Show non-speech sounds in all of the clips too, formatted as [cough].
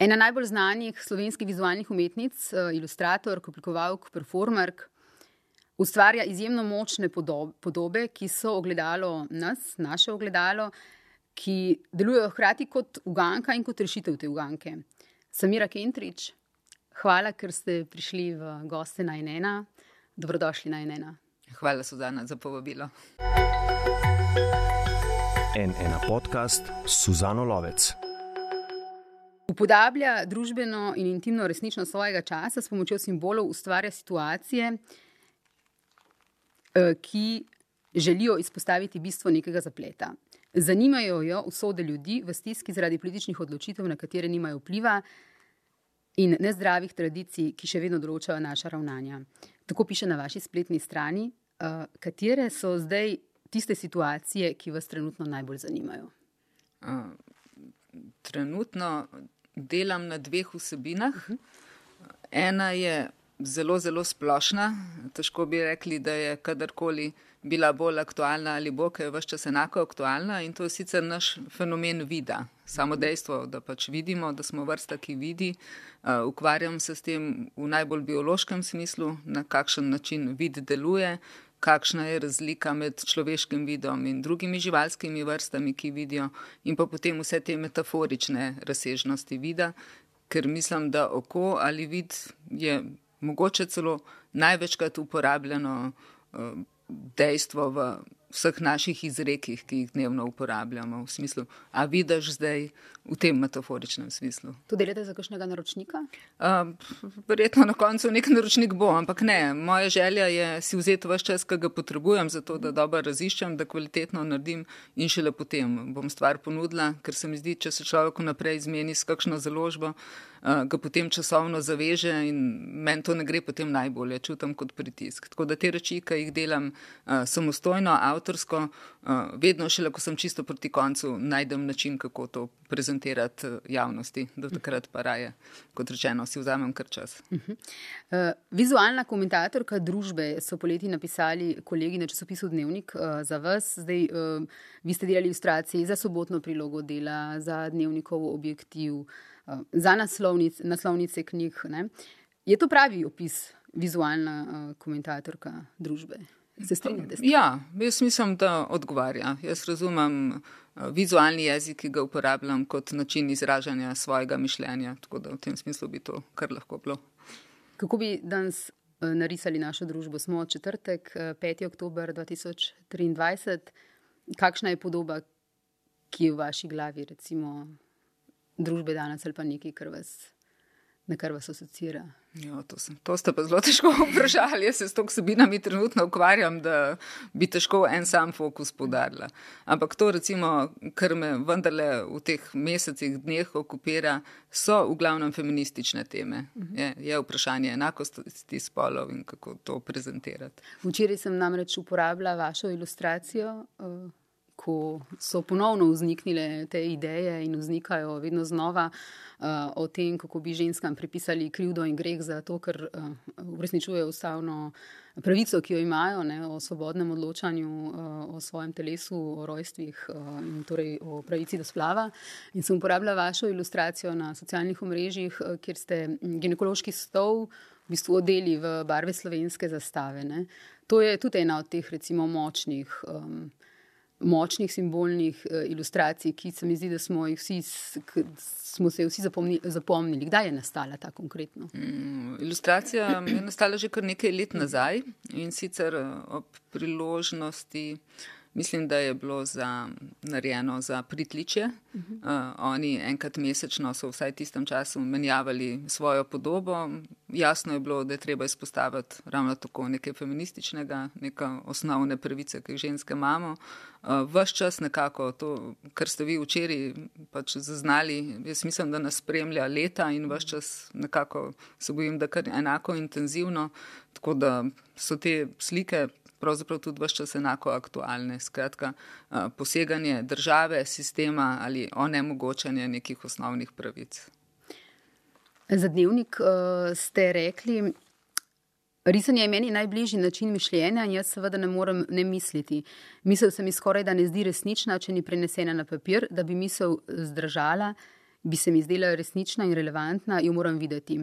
Ena najbolj znanih slovenskih vizualnih umetnic, uh, ilustrator, oblikovalk, performerk, ustvarja izjemno močne podobe, podobe, ki so ogledalo nas, naše ogledalo, ki delujejo hkrati kot uganka in kot rešitev te uganke. Samira Kentrič, hvala, ker ste prišli v goste na Enena. Dobrodošli na Enena. Hvala, Suzana, za povabilo. En ena podcast Suzano Lovec. Upodablja družbeno in intimno resničnost svojega časa s pomočjo simbolov, ustvarja situacije, eh, ki želijo izpostaviti bistvo nekega zapleta. Zanimajo jo usode ljudi v stiski zaradi političnih odločitev, na katere nimajo vpliva, in nezdravih tradicij, ki še vedno določajo naša ravnanja. Tako piše na vaši spletni strani. Uh, katere so zdaj tiste situacije, ki vas trenutno najbolj zanimajo? Uh, trenutno delam na dveh vsebinah. Uh -huh. Ena je zelo, zelo splošna. Težko bi rekli, da je kadarkoli bila bolj aktualna ali bo, ker je vse čas enako aktualna in to je sicer naš fenomen vida. Samo dejstvo, da pač vidimo, da smo vrsta, ki vidi, uh, ukvarjam se s tem v najbolj biološkem smislu, na kakšen način vid deluje, kakšna je razlika med človeškim vidom in drugimi živalskimi vrstami, ki vidijo, in pa potem vse te metaforične razsežnosti vida, ker mislim, da oko ali vid je mogoče celo največkrat uporabljeno uh, dejstvo v vseh naših izrekih, ki jih dnevno uporabljamo, v smislu, a vidiš zdaj v tem metaforičnem smislu. To delate za kakšnega naročnika? Uh, verjetno na koncu nek naročnik bo, ampak ne. Moja želja je si vzeti vse čas, ki ga potrebujem, zato da dobro raziščem, da kvalitetno naredim in šele potem bom stvar ponudila, ker se mi zdi, če se človek naprej izmeni s kakšno založbo. Uh, ga potem časovno zaveže, in meni to ne gre potem najbolje, čutim kot pritisk. Tako da te reči, ki jih delam uh, samostojno, avtorsko, uh, vedno šele, ko sem čisto proti koncu, najdem način, kako to prezentirati javnosti, do takrat pa raje, kot rečeno, si vzamem kar čas. Uh -huh. uh, vizualna komentatorka družbe so poleti napisali kolegi na časopisu Dnevnik uh, za vas. Zdaj, uh, vi ste delali ilustracije za sobotno prilogo dela, za dnevnikov objektiv, uh, za naslovnic, naslovnice knjig. Ne? Je to pravi opis vizualna uh, komentatorka družbe? Se strinjate? Ja, jaz mislim, da odgovarja. Jaz razumem vizualni jezik, ki ga uporabljam kot način izražanja svojega mišljenja. Tako da v tem smislu bi to kar lahko bilo. Kako bi danes eh, narisali našo družbo? Smo četrtek, 5. oktober 2023. Kakšna je podoba, ki je v vaši glavi, recimo, družbe danes ali pa nekaj, kar vas na kar vas asocira? Jo, to, sem, to ste pa zelo težko [laughs] vprašali. Jaz se s to vsebinami trenutno ukvarjam, da bi težko en sam fokus podarila. Ampak to, recimo, kar me vendarle v teh mesecih, dneh okupira, so v glavnem feministične teme. Mhm. Je, je vprašanje enakosti spolov in kako to prezentirati. Včeraj sem namreč uporabila vašo ilustracijo. Uh ko so ponovno vzniknile te ideje in vznikajo vedno znova uh, o tem, kako bi ženskam pripisali krivdo in greh za to, ker uh, uresničujejo ustavno pravico, ki jo imajo ne, o svobodnem odločanju uh, o svojem telesu, o rojstvih uh, in torej o pravici do splava. In sem uporabljala vašo ilustracijo na socialnih omrežjih, uh, kjer ste ginekološki stol v bistvu odeli v barve slovenske zastave. Ne. To je tudi ena od teh, recimo, močnih um, močnih simbolnih uh, ilustracij, ki se mi zdi, da smo, vsi, smo se vsi zapomni, zapomnili. Kdaj je nastala ta konkretno? Mm, ilustracija [clears throat] je nastala že kar nekaj let nazaj in sicer eh, ob priložnosti. Mislim, da je bilo za, narejeno za pritličje. Uh -huh. uh, oni enkrat mesečno so vsaj v tistem času menjavali svojo podobo. Jasno je bilo, da je treba izpostaviti ravno tako nekaj feminističnega, neke osnovne pravice, ki jih ženske imamo. Uh, Ves čas nekako to, kar ste vi včeraj pač zaznali, jaz mislim, da nas spremlja leta in ves čas nekako se bojim, da kar enako intenzivno. Tako da so te slike pravzaprav tudi vse čas enako aktualne. Skratka, poseganje države, sistema ali onemogočanje nekih osnovnih pravic. Za dnevnik ste rekli, risanje je meni najbližji način mišljenja in jaz seveda ne morem ne misliti. Misel se mi skoraj da ne zdi resnična, če ni prenesena na papir, da bi misel zdržala bi se mi zdela resnična in relevantna, jo moram videti.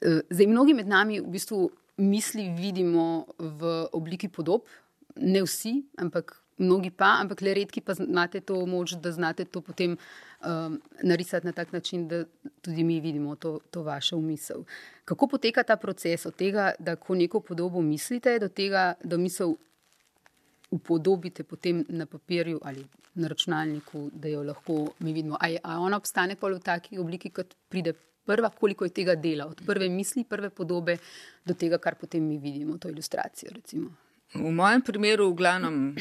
Eh, zdaj, mnogi med nami v bistvu misli vidimo v obliki podob, ne vsi, ampak mnogi pa, ampak le redki pa imate to moč, da znate to potem um, narisati na tak način, da tudi mi vidimo to, to vašo misel. Kako poteka ta proces od tega, da ko neko podobo mislite, do tega, da misel upodobite potem na papirju ali na računalniku, da jo lahko mi vidimo. A, je, a ona obstane pa v taki obliki, kot pride prva, koliko je tega dela, od prve misli, prve podobe do tega, kar potem mi vidimo, to ilustracijo. Recimo. V mojem primeru, v glavnem,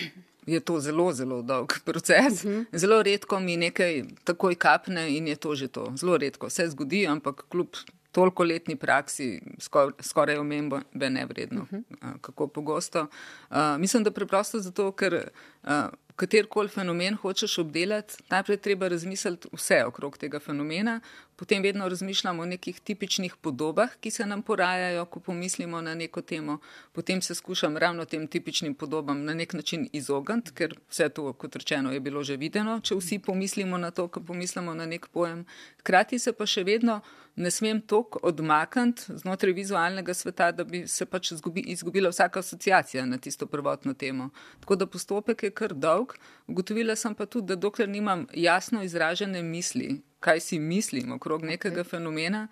je to zelo, zelo dolg [laughs] proces. Uh -huh. Zelo redko mi nekaj takoj kapne in je to že to. Zelo redko se zgodi, ampak kljub toliko letni praksi, skor, skoraj omembo, be ne vredno, uh -huh. kako pogosto. Uh, mislim, da preprosto zato, ker. Uh, katerkoli fenomen hočeš obdelati, najprej treba razmisliti vse okrog tega fenomena, potem vedno razmišljamo o nekih tipičnih podobah, ki se nam porajajo, ko pomislimo na neko temo, potem se skušam ravno tem tipičnim podobam na nek način izogniti, ker vse to, kot rečeno, je bilo že videno, če vsi pomislimo na to, ko pomislimo na nek pojem. Hkrati se pa še vedno ne smem toliko odmakniti znotraj vizualnega sveta, da bi se pač izgubi, izgubila vsaka asociacija na tisto prvotno temo. Tako da postopek je kar dolg. Ugotovila sem pa tudi, da dokler nimam jasno izražene misli, kaj si mislim okrog nekega okay. fenomena,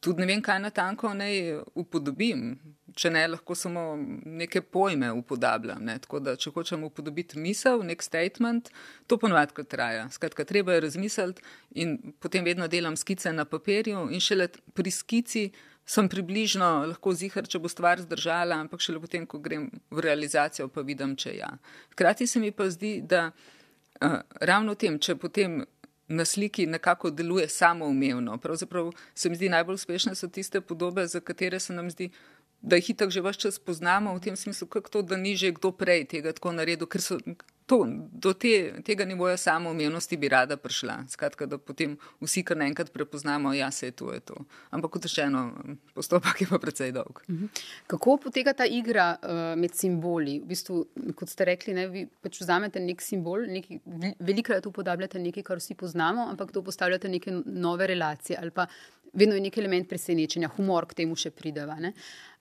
tudi ne vem, kaj na tanko naj upodobim. Če ne, lahko samo neke pojme upodabljam. Ne? Tako da, če hočem upodobiti misel, nek statement, to ponovadi traja. Skratka, treba je razmisliti in potem vedno delam skice na papirju in šele pri skici sem približno lahko zihar, če bo stvar zdržala, ampak šele potem, ko grem v realizacijo, pa vidim, če ja. Hkrati se mi pa zdi, da uh, ravno v tem, če potem na sliki nekako deluje samoumevno. Pravzaprav se mi zdi najbolj uspešne so tiste podobe, za katere se nam zdi, da jih itak že vse čas poznamo, v tem smislu, kako to, da ni že kdo prej tega tako naredil, ker so to, do te, tega nivoja samoumevnosti bi rada prišla. Skratka, da potem vsi kar naenkrat prepoznamo, da ja, se je to, je to. Ampak kot rečeno, postopek je pa precej dolg. Mhm. Kako poteka ta igra uh, med simboli? V bistvu, kot ste rekli, ne, vi pač vzamete nek simbol, neki, velikokrat upodabljate nekaj, kar vsi poznamo, ampak to postavljate neke nove relacije ali pa vedno je nek element presenečenja, humor k temu še prideva.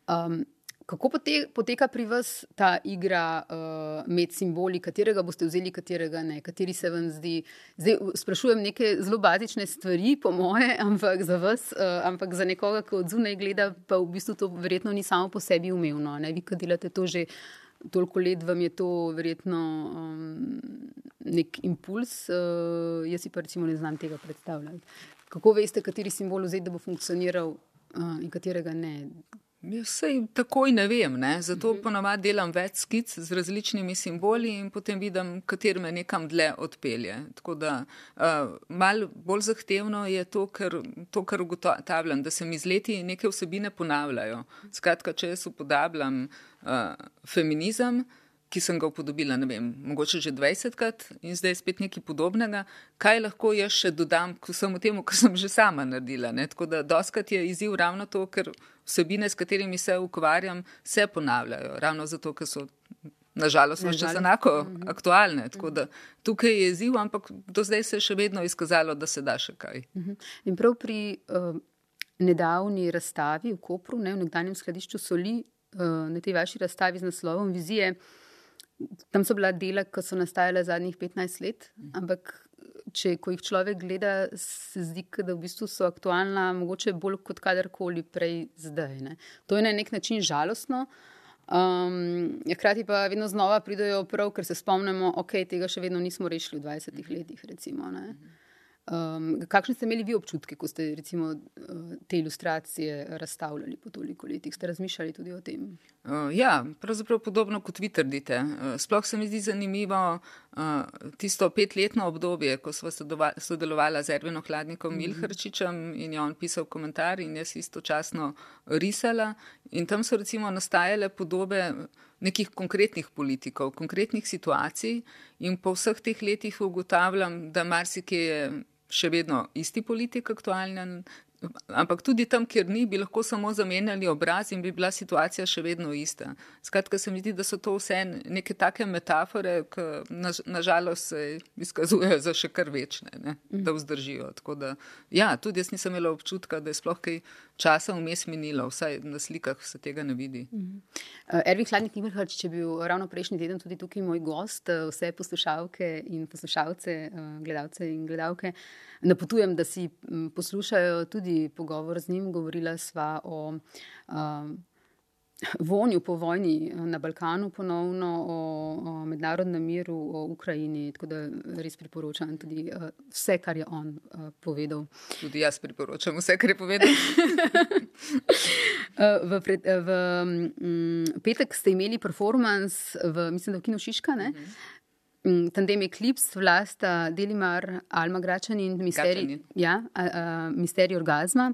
Um, kako poteka pri vas ta igra uh, med simboli, katerega boste vzeli, katerega ne, kateri se vam zdi? Zdaj sprašujem neke zelo bazične stvari, po moje, [laughs] ampak za vas, uh, ampak za nekoga, ki od zunaj gleda, pa v bistvu to verjetno ni samo po sebi umevno. Ne? Vi, ki delate to že toliko let, vam je to verjetno um, nek impuls, uh, jaz si pa recimo ne znam tega predstavljati. Kako veste, kateri simbol vzeti, da bo funkcioniral uh, in katerega ne? Ja, takoj ne vem, ne? zato uh -huh. ponovadi delam več skic z različnimi simboli in potem vidim, kater me nekam dlje odpelje. Tako da uh, malo bolj zahtevno je to, ker, to, kar ugotavljam, da se mi z leti neke vsebine ponavljajo. Skratka, če jaz upodabljam uh, feminizem, ki sem ga upodobila, ne vem, mogoče že 20krat in zdaj je spet nekaj podobnega, kaj lahko jaz še dodam k vsemu temu, kar sem že sama naredila. Ne? Tako da doskrat je izziv ravno to, ker vsebine, s katerimi se ukvarjam, se ponavljajo, ravno zato, ker so. Nažalost, še enako uh mhm. -huh. aktualne. Tako da tukaj je izziv, ampak do zdaj se je še vedno izkazalo, da se da še kaj. Mhm. -huh. In prav pri uh, nedavni razstavi v Kopru, ne, v nekdanjem skladišču Soli, uh, na tej vaši razstavi z naslovom Vizije, Tam so bila dela, ki so nastajala zadnjih 15 let, ampak če jih človek gleda, se zdi, da v bistvu so aktualna, mogoče bolj kot kadarkoli prej zdaj. Ne. To je na nek način žalostno. Um, hkrati pa vedno znova pridejo prav, ker se spomnimo, da okay, tega še vedno nismo rešili v 20 letih. Recimo, Um, kakšne ste imeli vi občutke, ko ste recimo, eh, te ilustracije razstavljali po toliko letih? Ste razmišljali tudi o tem? Uh, ja, pravzaprav podobno kot vi trdite. Uh, sploh se mi zdi zanimivo uh, tisto petletno obdobje, ko smo sodelovali z Ervinom Hladnikom mm -hmm. Milhrčičem in je on pisal komentar in jaz istočasno risala. In tam so recimo nastajale podobe nekih konkretnih politikov, konkretnih situacij in po vseh teh letih ugotavljam, da marsikaj je še vedno isti politik aktualen, Ampak tudi tam, kjer ni, bi lahko samo zamenjali obraz in bi bila situacija še vedno ista. Skratka, se mi zdi, da so to vse neke take metafore, ki nažalost na se izkazujejo za še kar večne, ne? da vzdržijo. Da, ja, tudi jaz nisem imela občutka, da je sploh kaj časa vmes minilo, vsaj na slikah se tega ne vidi. Uh, Ervin Hladnik Nimrhač, če bi bil ravno prejšnji teden tudi tukaj moj gost, uh, vse poslušalke in poslušalce, uh, gledalce in gledalke napotujem, da si poslušajo tudi pogovor z njim. Govorila sva o um, vonju po vojni na Balkanu, ponovno o, o mednarodnem miru, o Ukrajini. Tako da res priporočam tudi uh, vse, kar je on uh, povedal. Tudi jaz priporočam vse, kar je povedal. [laughs] v, pred, v um, petek ste imeli performance, v, mislim, da v Kinu Šiška. Uh mhm. -huh. Mm, tandem Eclipse, vlasta Delimar, Alma Gračani in Misterij, ja, Misterij orgazma.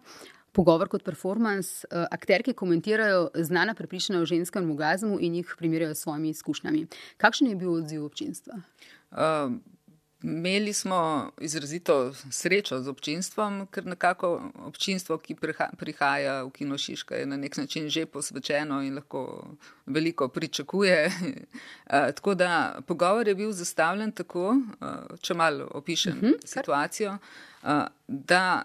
Pogovor kot performance, akterke komentirajo znana prepričanja o ženskem orgazmu in jih primerjajo s svojimi izkušnjami. Kakšen je bil odziv občinstva? Uh, Imeli smo izrazito srečo z občinstvom, ker nekako občinstvo, ki prihaja v Kino Šiška, je na nek način že posvečeno in lahko veliko pričakuje. [laughs] tako da pogovor je bil zastavljen tako, če malo opišem uh mhm, -huh, situacijo, da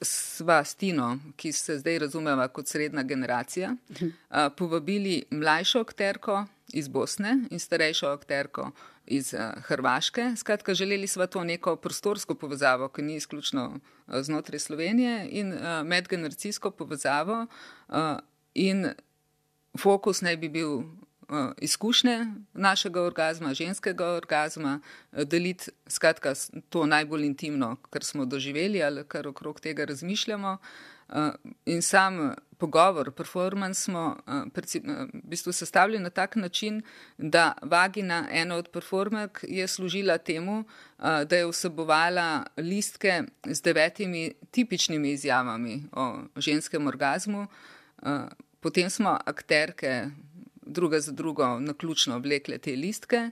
sva s Tino, ki se zdaj razumeva kot srednja generacija, uh mhm. -huh. povabili mlajšo akterko iz Bosne in starejšo akterko iz uh, Hrvaške. Skratka, želeli smo to neko prostorsko povezavo, ki ni izključno uh, znotraj Slovenije, in uh, medgeneracijsko povezavo. In fokus naj bi bil izkušnje našega orgazma, ženskega orgazma, deliti skratka, to najbolj intimno, kar smo doživeli ali kar okrog tega razmišljamo. Uh, in sam pogovor, performance smo uh, v bistvu sestavili na tak način, da vagina, ena od performerk, je služila temu, uh, da je vsebovala listke z devetimi tipičnimi izjavami o ženskem orgazmu. Uh, potem smo akterke druga za drugo na ključno oblekle te listke.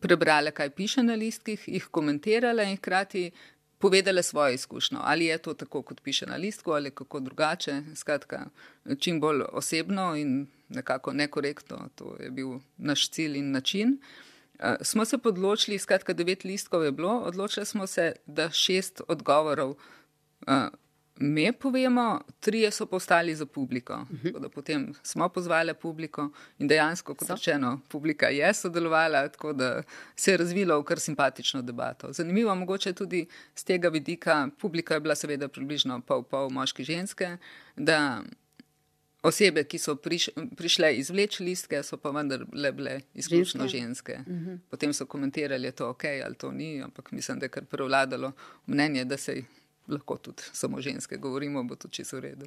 Prebrale, kaj piše na listkih, jih komentirale in hkrati povedale svojo izkušnjo. Ali je to tako, kot piše na listku, ali kako drugače. Skratka, čim bolj osebno in nekako nekorektno, to je bil naš cilj in način. Uh, smo se odločili, skratka, devet listkov je bilo, odločili smo se, da šest odgovorov uh, mi povemo, trije so postali za publiko. Uh mhm. -huh. Potem smo pozvali publiko in dejansko, kot rečeno, publika je sodelovala, tako da se je razvilo v kar simpatično debato. Zanimivo mogoče tudi z tega vidika, publika je bila seveda približno pol pol moški ženske, da osebe, ki so priš, prišle izvleč listke, so pa vendar le bile izključno ženske. ženske. Uh mhm. -huh. Potem so komentirali, da je to ok ali to ni, ampak mislim, da je kar prevladalo mnenje, da se je lahko tudi samo ženske govorimo, bo to čisto v redu.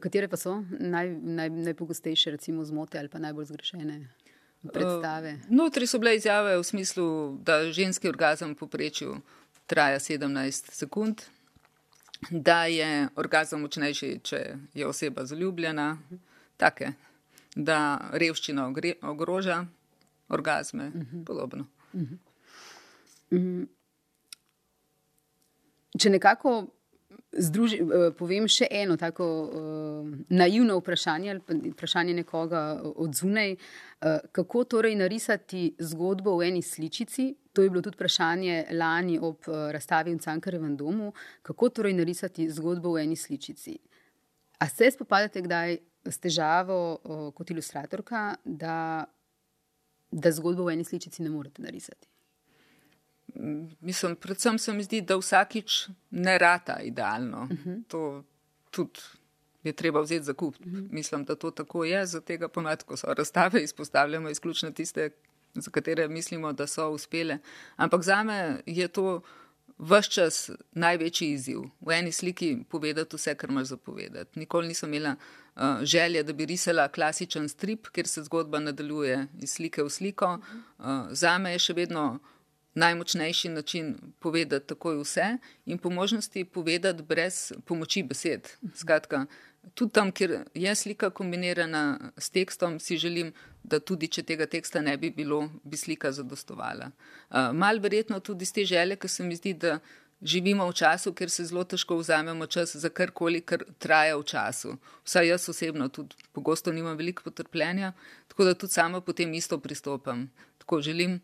Katere pa so naj, naj, najpogostejše, recimo, zmote ali pa najbolj zgrešene? Predstave. Uh, notri so bile izjave v smislu, da ženski orgazem poprečju traja 17 sekund, da je orgazem močnejši, če je oseba zaljubljena, take, da revščina ogroža orgazme, uh mhm. -huh. podobno. Uh -huh. Če nekako združi, eh, povem še eno tako uh, naivno vprašanje ali vprašanje nekoga od zunaj, uh, kako torej narisati zgodbo v eni sličici. To je bilo tudi vprašanje lani ob uh, razstavi v Cankarevem domu. Kako torej narisati zgodbo v eni sličici? A se spopadate kdaj s težavo uh, kot ilustratorka, da, da zgodbo v eni sličici ne morete narisati? Mislim, predvsem se mi zdi, da vsakič ne rata idealno. Uh mhm. -huh. To tudi je treba vzeti za kup. Uh mhm. -huh. Mislim, da to tako je, za tega ponad, ko so razstave, izpostavljamo izključno tiste, za katere mislimo, da so uspele. Ampak za me je to vse čas največji izziv. V eni sliki povedati vse, kar imaš zapovedati. Nikoli nisem imela uh, želje, da bi risala klasičen strip, kjer se zgodba nadaljuje iz slike v sliko. Uh, za me je še vedno najmočnejši način povedati takoj vse in po možnosti povedati brez pomoči besed. Skratka, tudi tam, kjer je slika kombinirana s tekstom, si želim, da tudi če tega teksta ne bi bilo, bi slika zadostovala. Uh, mal verjetno tudi z te želje, ker se mi zdi, da živimo v času, kjer se zelo težko vzamemo čas za karkoli, kar traja v času. Vsaj jaz osebno tudi pogosto nimam veliko potrpljenja, tako da tudi sama potem isto pristopam. Tako želim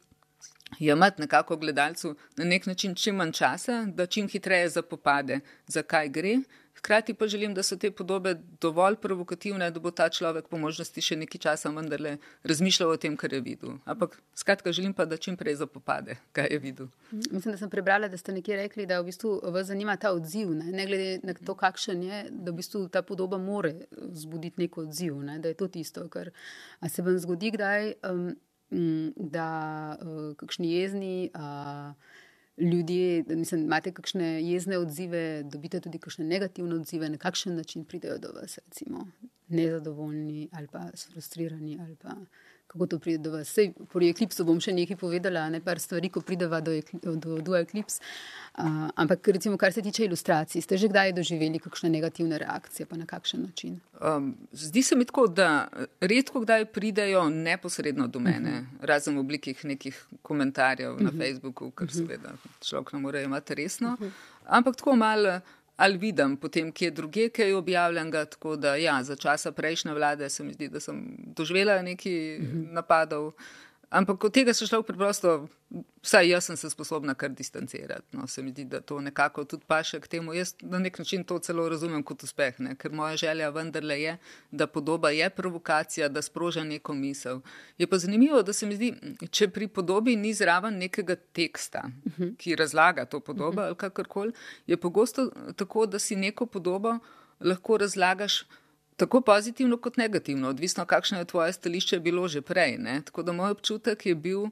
imeti nekako gledalcu na nek način čim manj časa, da čim hitreje zapopade, zakaj gre. Hkrati pa želim, da so te podobe dovolj provokativne, da bo ta človek po možnosti še nekaj časa vendarle razmišljal o tem, kar je videl. Ampak skratka, želim pa, da čim prej zapopade, kaj je videl. Mislim, da sem prebrala, da ste nekje rekli, da v bistvu vas zanima ta odziv, ne, ne glede na to, kakšen je, da v bistvu ta podoba more zbuditi nek odziv, ne, da je to tisto, kar se vam zgodi kdaj. Um, da uh, kakšni jezni uh, ljudje, mislim, imate kakšne jezne odzive, dobite tudi kakšne negativne odzive, na kakšen način pridejo do vas, recimo nezadovoljni ali pa frustrirani ali pa kako to pride do vas. Sej, pri eklipsu bom še nekaj povedala, ne par stvari, ko prideva do, do, do eklips. Uh, ampak, recimo, kar se tiče ilustracij, ste že kdaj doživeli kakšne negativne reakcije, pa na kakšen način? Um, zdi se mi tako, da redko kdaj pridejo neposredno do mene, uh mhm. -huh. razen v obliki nekih komentarjev uh -huh. na mhm. Facebooku, kar uh mhm. -huh. seveda človek ne more imeti resno. Uh -huh. Ampak tako malo ali vidim potem, kje druge, kaj je objavljenega. Tako da, ja, za časa prejšnje vlade se mi zdi, da sem doživela nekaj mhm. napadov. Ampak od tega se človek preprosto, vsaj jaz sem se sposobna kar distancirati. No, se mi zdi, da to nekako tudi paše k temu. Jaz na nek način to celo razumem kot uspeh, ne? ker moja želja vendarle je, da podoba je provokacija, da sproža neko misel. Je pa zanimivo, da se mi zdi, če pri podobi ni zraven nekega teksta, mhm. ki razlaga to podobo ali kakorkoli, je pogosto tako, da si neko podobo lahko razlagaš tako pozitivno kot negativno, odvisno kakšno je tvoje stališče bilo že prej. Ne? Tako da moj občutek je bil,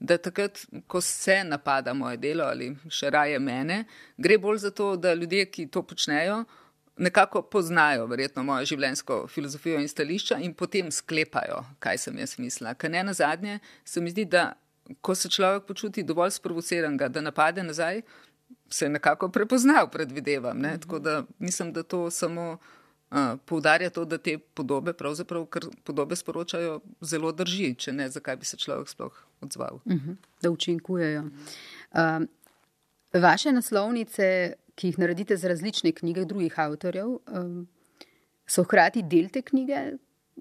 da takrat, ko se napada moje delo ali še raje mene, gre bolj za to, da ljudje, ki to počnejo, nekako poznajo verjetno mojo življenjsko filozofijo in stališča in potem sklepajo, kaj sem jaz mislila. Ker ne na zadnje, se mi zdi, da ko se človek počuti dovolj sprovociranega, da napade nazaj, se nekako prepoznal, predvidevam. Ne? Tako da mislim, da to samo poudarja to, da te podobe, pravzaprav, ker podobe sporočajo, zelo drži, če ne, zakaj bi se človek sploh odzval. Uh mhm, -huh, da učinkujejo. Uh, vaše naslovnice, ki jih naredite za različne knjige drugih avtorjev, um, so hkrati del te knjige,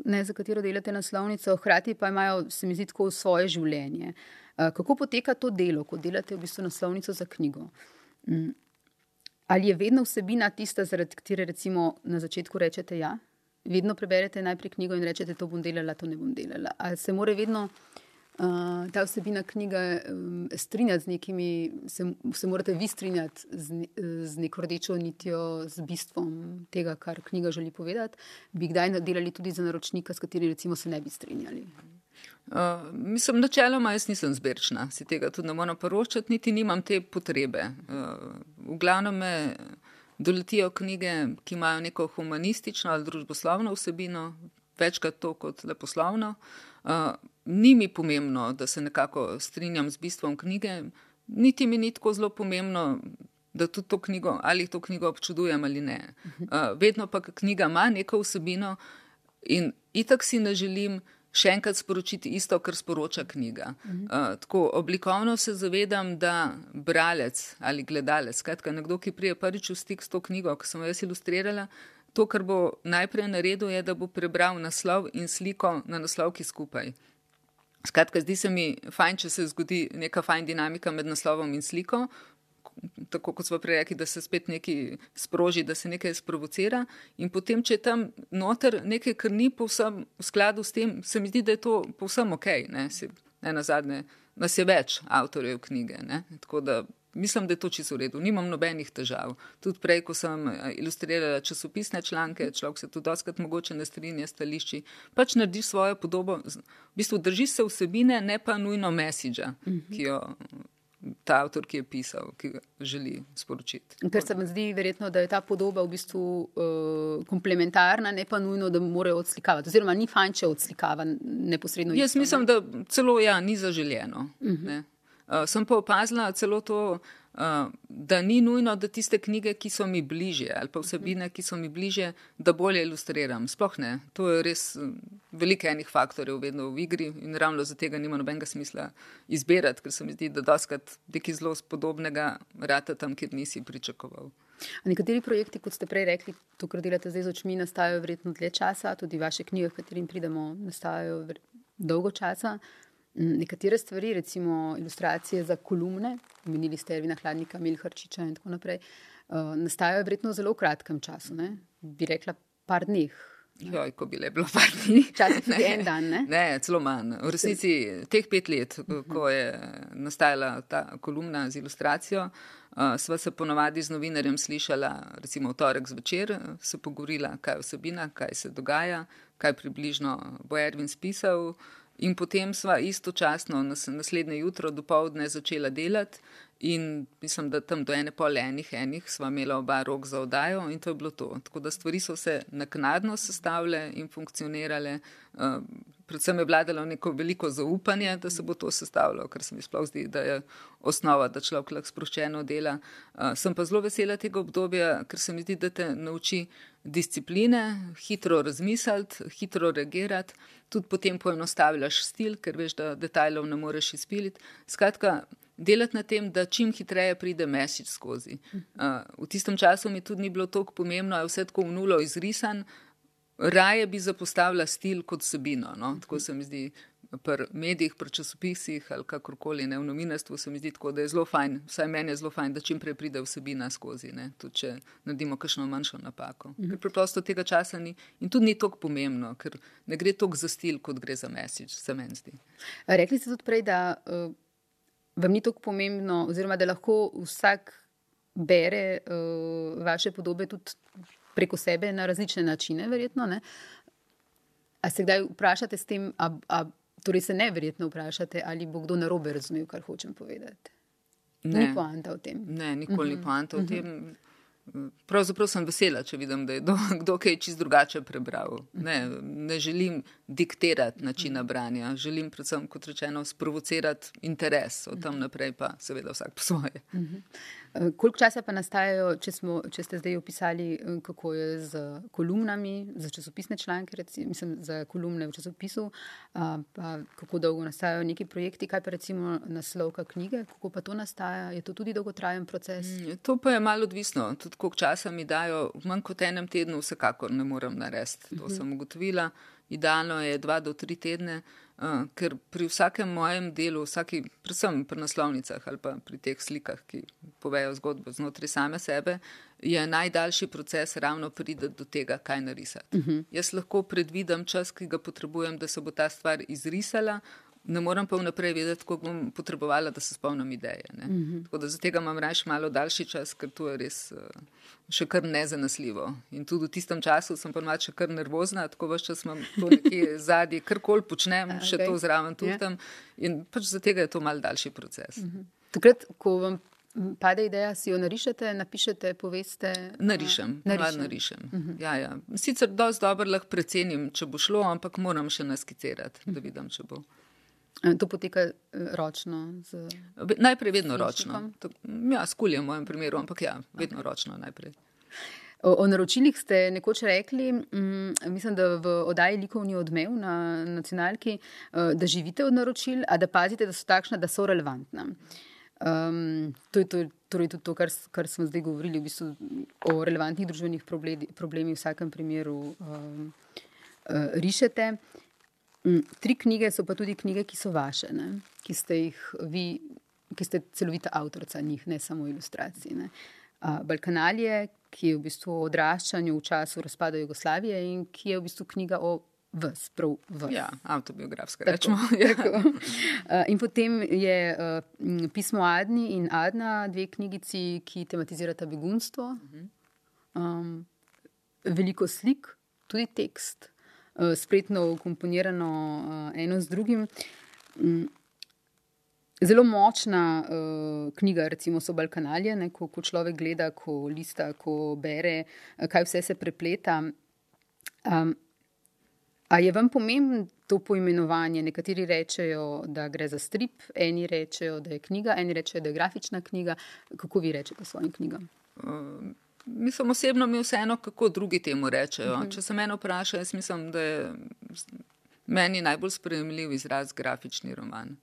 ne za katero delate naslovnico, hkrati pa imajo, se mi zdi, tako svoje življenje. Uh, kako poteka to delo, ko delate v bistvu naslovnico za knjigo? Um, Ali je vedno vsebina tista, zaradi katere recimo na začetku rečete ja? Vedno preberete najprej knjigo in rečete, to bom delala, to ne bom delala. Ali se mora vedno uh, ta vsebina knjige um, strinjati z nekimi, se, se morate vi strinjati z, z neko rdečo nitjo, z bistvom tega, kar knjiga želi povedati? Bi kdaj delali tudi za naročnika, s katerim recimo se ne bi strinjali? Uh, mislim, načeloma jaz nisem zbirčna, si tega tudi ne morem poročati, niti nimam te potrebe. Uh, v glavnem me doletijo knjige, ki imajo neko humanistično ali družboslovno vsebino, večkrat to kot leposlovno. Uh, ni mi pomembno, da se nekako strinjam z bistvom knjige, niti mi ni tako zelo pomembno, da tudi to knjigo ali to knjigo občudujem ali ne. Uh, vedno pa knjiga ima neko vsebino in itak si ne želim še enkrat sporočiti isto, kar sporoča knjiga. Uh, tako oblikovno se zavedam, da bralec ali gledalec, skratka nekdo, ki prije prvič v stik s to knjigo, ki sem jo jaz ilustrirala, to, kar bo najprej naredil, je, da bo prebral naslov in sliko na naslovki skupaj. Skratka, zdi se mi fajn, če se zgodi neka fajn dinamika med naslovom in sliko, tako kot smo prej rekli, da se spet nekaj sproži, da se nekaj sprovocira. In potem, če je tam noter nekaj, kar ni povsem v skladu s tem, se mi zdi, da je to povsem ok. Ne, si, ne na zadnje, nas je več avtorjev knjige. Ne, tako da mislim, da je to čisto v redu. Nimam nobenih težav. Tudi prej, ko sem eh, ilustrirala časopisne članke, človek se tudi doskrat mogoče ne strinja stališči, pač narediš svojo podobo. V bistvu držiš se vsebine, ne pa nujno mesiča, ki jo ta avtor, ki je pisal, ki ga želi sporočiti. Ker se mi zdi verjetno, da je ta podoba v bistvu uh, komplementarna, ne pa nujno, da mora odslikavati. Oziroma, ni fajn, če odslikava neposredno. Jaz isto, mislim, ne? da celo ja, ni zaželjeno. Uh -huh. uh, sem pa opazila celo to, da ni nujno, da tiste knjige, ki so mi bliže, ali pa vsebine, ki so mi bliže, da bolje ilustriram. Sploh ne. To je res veliko enih faktorjev, vedno v igri in ravno za tega nima nobenega smisla izbirati, ker se mi zdi, da doskrat nekaj zelo spodobnega rata tam, kjer nisi pričakoval. A nekateri projekti, kot ste prej rekli, to, kar delate zdaj z očmi, nastajajo verjetno dlje časa, tudi vaše knjige, v katerim pridemo, nastajajo dolgo časa. Nekatere stvari, recimo ilustracije za kolumne, omenili ste Ervina Hladnika, Milharčiča in tako naprej, uh, nastajajo verjetno v zelo kratkem času, ne? bi rekla par dneh. Joj, ko bi le bilo par dni. [laughs] Včasih tudi en dan. Ne? ne, celo manj. V resnici teh pet let, ko je nastajala ta kolumna z ilustracijo, uh, sva se ponovadi z novinarjem slišala, recimo v torek zvečer, se pogovorila, kaj je vsebina, kaj se dogaja, kaj približno bo Ervin spisal. In potem sva istočasno naslednje jutro do povdne začela delati, in mislim, da tam do ene pol enih, enih sva imela oba rok za oddajo, in to je bilo to. Tako da stvari so se naknadno sestavljale in funkcionirale. Uh, predvsem je vladalo neko veliko zaupanje, da se bo to sestavljalo, kar se mi sploh zdi, da je osnova, da človek lahko sproščeno dela. Uh, sem pa zelo vesela tega obdobja, ker se mi zdi, da te nauči discipline, hitro razmisliti, hitro reagirati, tudi potem poenostavljaš stil, ker veš, da detajlov ne moreš izpiliti. Skratka, delati na tem, da čim hitreje pride mesič skozi. Uh, v tistem času mi tudi ni bilo tako pomembno, da je vse tako v nulo izrisan, raje bi zapostavila stil kot sebino. No? Tako se mi zdi. Pri medijih, pri časopisih ali kakorkoli, ne v novinarstvu, se mi zdi tako, da je zelo fajn, vsaj meni je zelo fajn, da čim prej pride vsebina skozi, ne, tudi če naredimo kakšno manjšo napako. Ker preprosto tega časa ni in tudi ni tako pomembno, ker ne gre toliko za stil, kot gre za mesič, se meni zdi. Rekli ste tudi prej, da uh, vam ni tako pomembno, oziroma da lahko vsak bere uh, vaše podobe tudi preko sebe na različne načine, verjetno. Ne? A se kdaj vprašate s tem, a, a torej se ne verjetno vprašate, ali bo kdo narobe razumel, kar hočem povedati? Ne, ni poanta v tem. Ne, nikoli ni uh -huh. poanta v uh -huh. tem. Pravzaprav sem vesela, če vidim, da je do, [laughs] kdo kaj čist drugače prebral. Ne, ne želim diktirati načina branja, želim predvsem, kot rečeno, sprovocirati interes, od tam naprej pa seveda vsak po svoje. Uh -huh. Eh, koliko časa pa nastajajo, če, smo, če ste zdaj opisali, eh, kako je z kolumnami, za časopisne članke, recimo, mislim, za kolumne v časopisu, pa kako dolgo nastajajo neki projekti, kaj pa recimo naslovka knjige, kako pa to nastaja, je to tudi dolgotrajen proces? Mm, to pa je malo odvisno, tudi koliko časa mi dajo, v manj kot enem tednu vsekakor ne morem narediti, to uh mhm. -huh. sem ugotovila. Idealno je dva do tri tedne, uh, ker pri vsakem mojem delu, vsaki, predvsem pri naslovnicah ali pa pri teh slikah, ki povejo zgodbo znotraj same sebe, je najdaljši proces ravno priti do tega, kaj narisati. Uh mhm. -huh. Jaz lahko predvidam čas, ki ga potrebujem, da se bo ta stvar izrisala, ne morem pa vnaprej vedeti, koliko bom potrebovala, da se spomnim ideje. Uh mhm. -huh. Tako da za tega imam raje malo daljši čas, ker to je res uh, še kar nezanesljivo. In tudi v tistem času sem pa malce kar nervozna, tako vse čas imam to nekje [laughs] zadnji, kar koli počnem, okay. še to zraven tudi ja. tam. In pač za tega je to mal daljši proces. Uh mhm. -huh. Takrat, ko vam pade ideja, si jo narišete, napišete, poveste? Narišem, narišem. narišem. Uh -huh. ja, ja. Sicer dosti dobro lahko precenim, če bo šlo, ampak moram še naskicirati, da vidim, če bo. Eh, to poteka eh, ročno? Z... Najprej vedno ročno. Ja, skulje v mojem primeru, ampak ja, vedno okay. ročno najprej. O, o naročilih ste nekoč rekli, mm, mislim, da v oddaji Likovni odmev na nacionalki, uh, da živite od naročil, a da pazite, da so takšna, da so relevantna. Um, to je to, torej tudi to, kar, kar smo zdaj govorili, v bistvu o relevantnih družbenih problemih v vsakem primeru um, uh, rišete. Mm, tri knjige so pa tudi knjige, ki so vaše, ne? ki ste jih vi, ki ste celovita avtorica njih, ne samo ilustracij. Ne? Balkanalije, ki je v bistvu o odraščanju v času razpada Jugoslavije in ki je v bistvu knjiga o vas, prav vas. Ja, autobiografska, rečemo. Tako. [laughs] in potem je pismo Adni in Adna, dve knjigici, ki tematizirata begunstvo. Um, veliko slik, tudi tekst. Eh, spretno komponirano uh, eno z drugim. Um, zelo močna uh, knjiga, recimo, so Balkanalije, ne, ko, ko človek gleda, ko lista, ko bere, kaj vse se prepleta. Um, A je vam pomembno to poimenovanje? Nekateri rečejo, da gre za strip, eni rečejo, da je knjiga, eni rečejo, da je grafična knjiga. Kako vi rečete svojim knjigam? Uh, mislim, osebno mi je vseeno, kako drugi temu rečejo. Uh mhm. -huh. Če se mene vpraša, jaz mislim, da je Meni je najbolj sprejemljiv izraz grafični roman.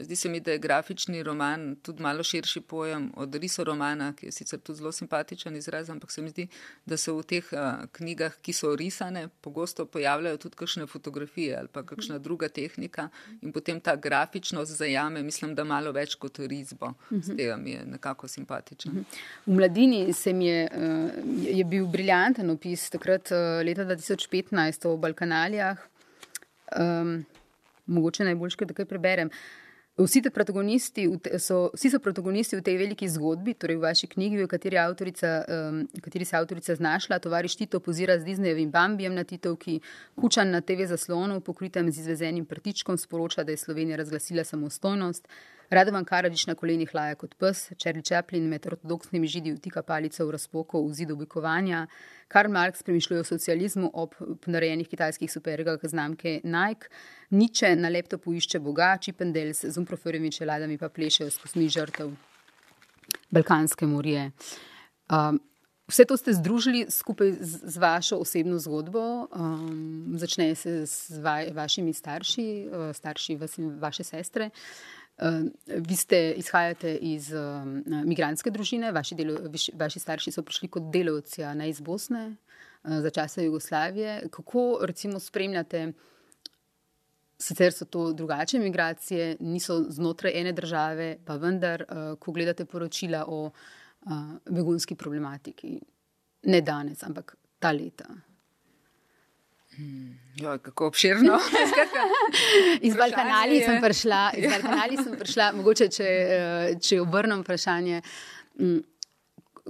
Zdi se mi, da je grafični roman tudi malo širši pojem od risoromana, ki je sicer tudi zelo simpatičen izraz, ampak se mi zdi, da se v teh uh, knjigah, ki so risane, pogosto pojavljajo tudi kakšne fotografije ali pa kakšna druga tehnika in potem ta grafičnost zajame, mislim, da malo več kot risbo. Z tega mi je nekako simpatičen. V mladini se mi je, uh, je bil briljanten opis takrat uh, leta 2015 o Balkanalijah. Um, mogoče najboljše, da kaj preberem. Vsi, so, vsi so protagonisti v tej veliki zgodbi, torej v vaši knjigi, v kateri, um, kateri se avtorica znašla. Tovariš Tito pozira z Disneyjevim Bambijem na Titovki, kučan na TV zaslonu, pokritem z izvezenim prtičkom, sporoča, da je Slovenija razglasila samostojnost. Radovan Karadžič na kolenih laja kot pes, Charlie Chaplin med ortodoksnimi židi vtika palico v razpoko v zidu oblikovanja, Karl Marx premišljuje o socializmu ob narejenih kitajskih supergah znamke Nike, Niče na laptopu išče Boga, Čipendels z umproferjevimi čeladami pa plešejo s kosmi žrtev Balkanske morje. Um, Vse to ste združili skupaj z, z vašo osebno zgodbo. Um, začne se z va, vašimi starši, uh, starši vas in vaše sestre. Uh, vi ste izhajate iz uh, migranske družine, vaši, delo, viš, vaši starši so prišli kot delovci, ne iz Bosne, uh, za časa Jugoslavije. Kako recimo spremljate, sicer so to drugačne migracije, niso znotraj ene države, pa vendar, uh, ko gledate poročila o uh, begunski problematiki, ne danes, ampak ta leta. Hmm. Jo, kako obširno. [laughs] iz Balkanali sem prišla, iz Balkanali sem prišla, mogoče če, eh, če obrnem vprašanje. Mm,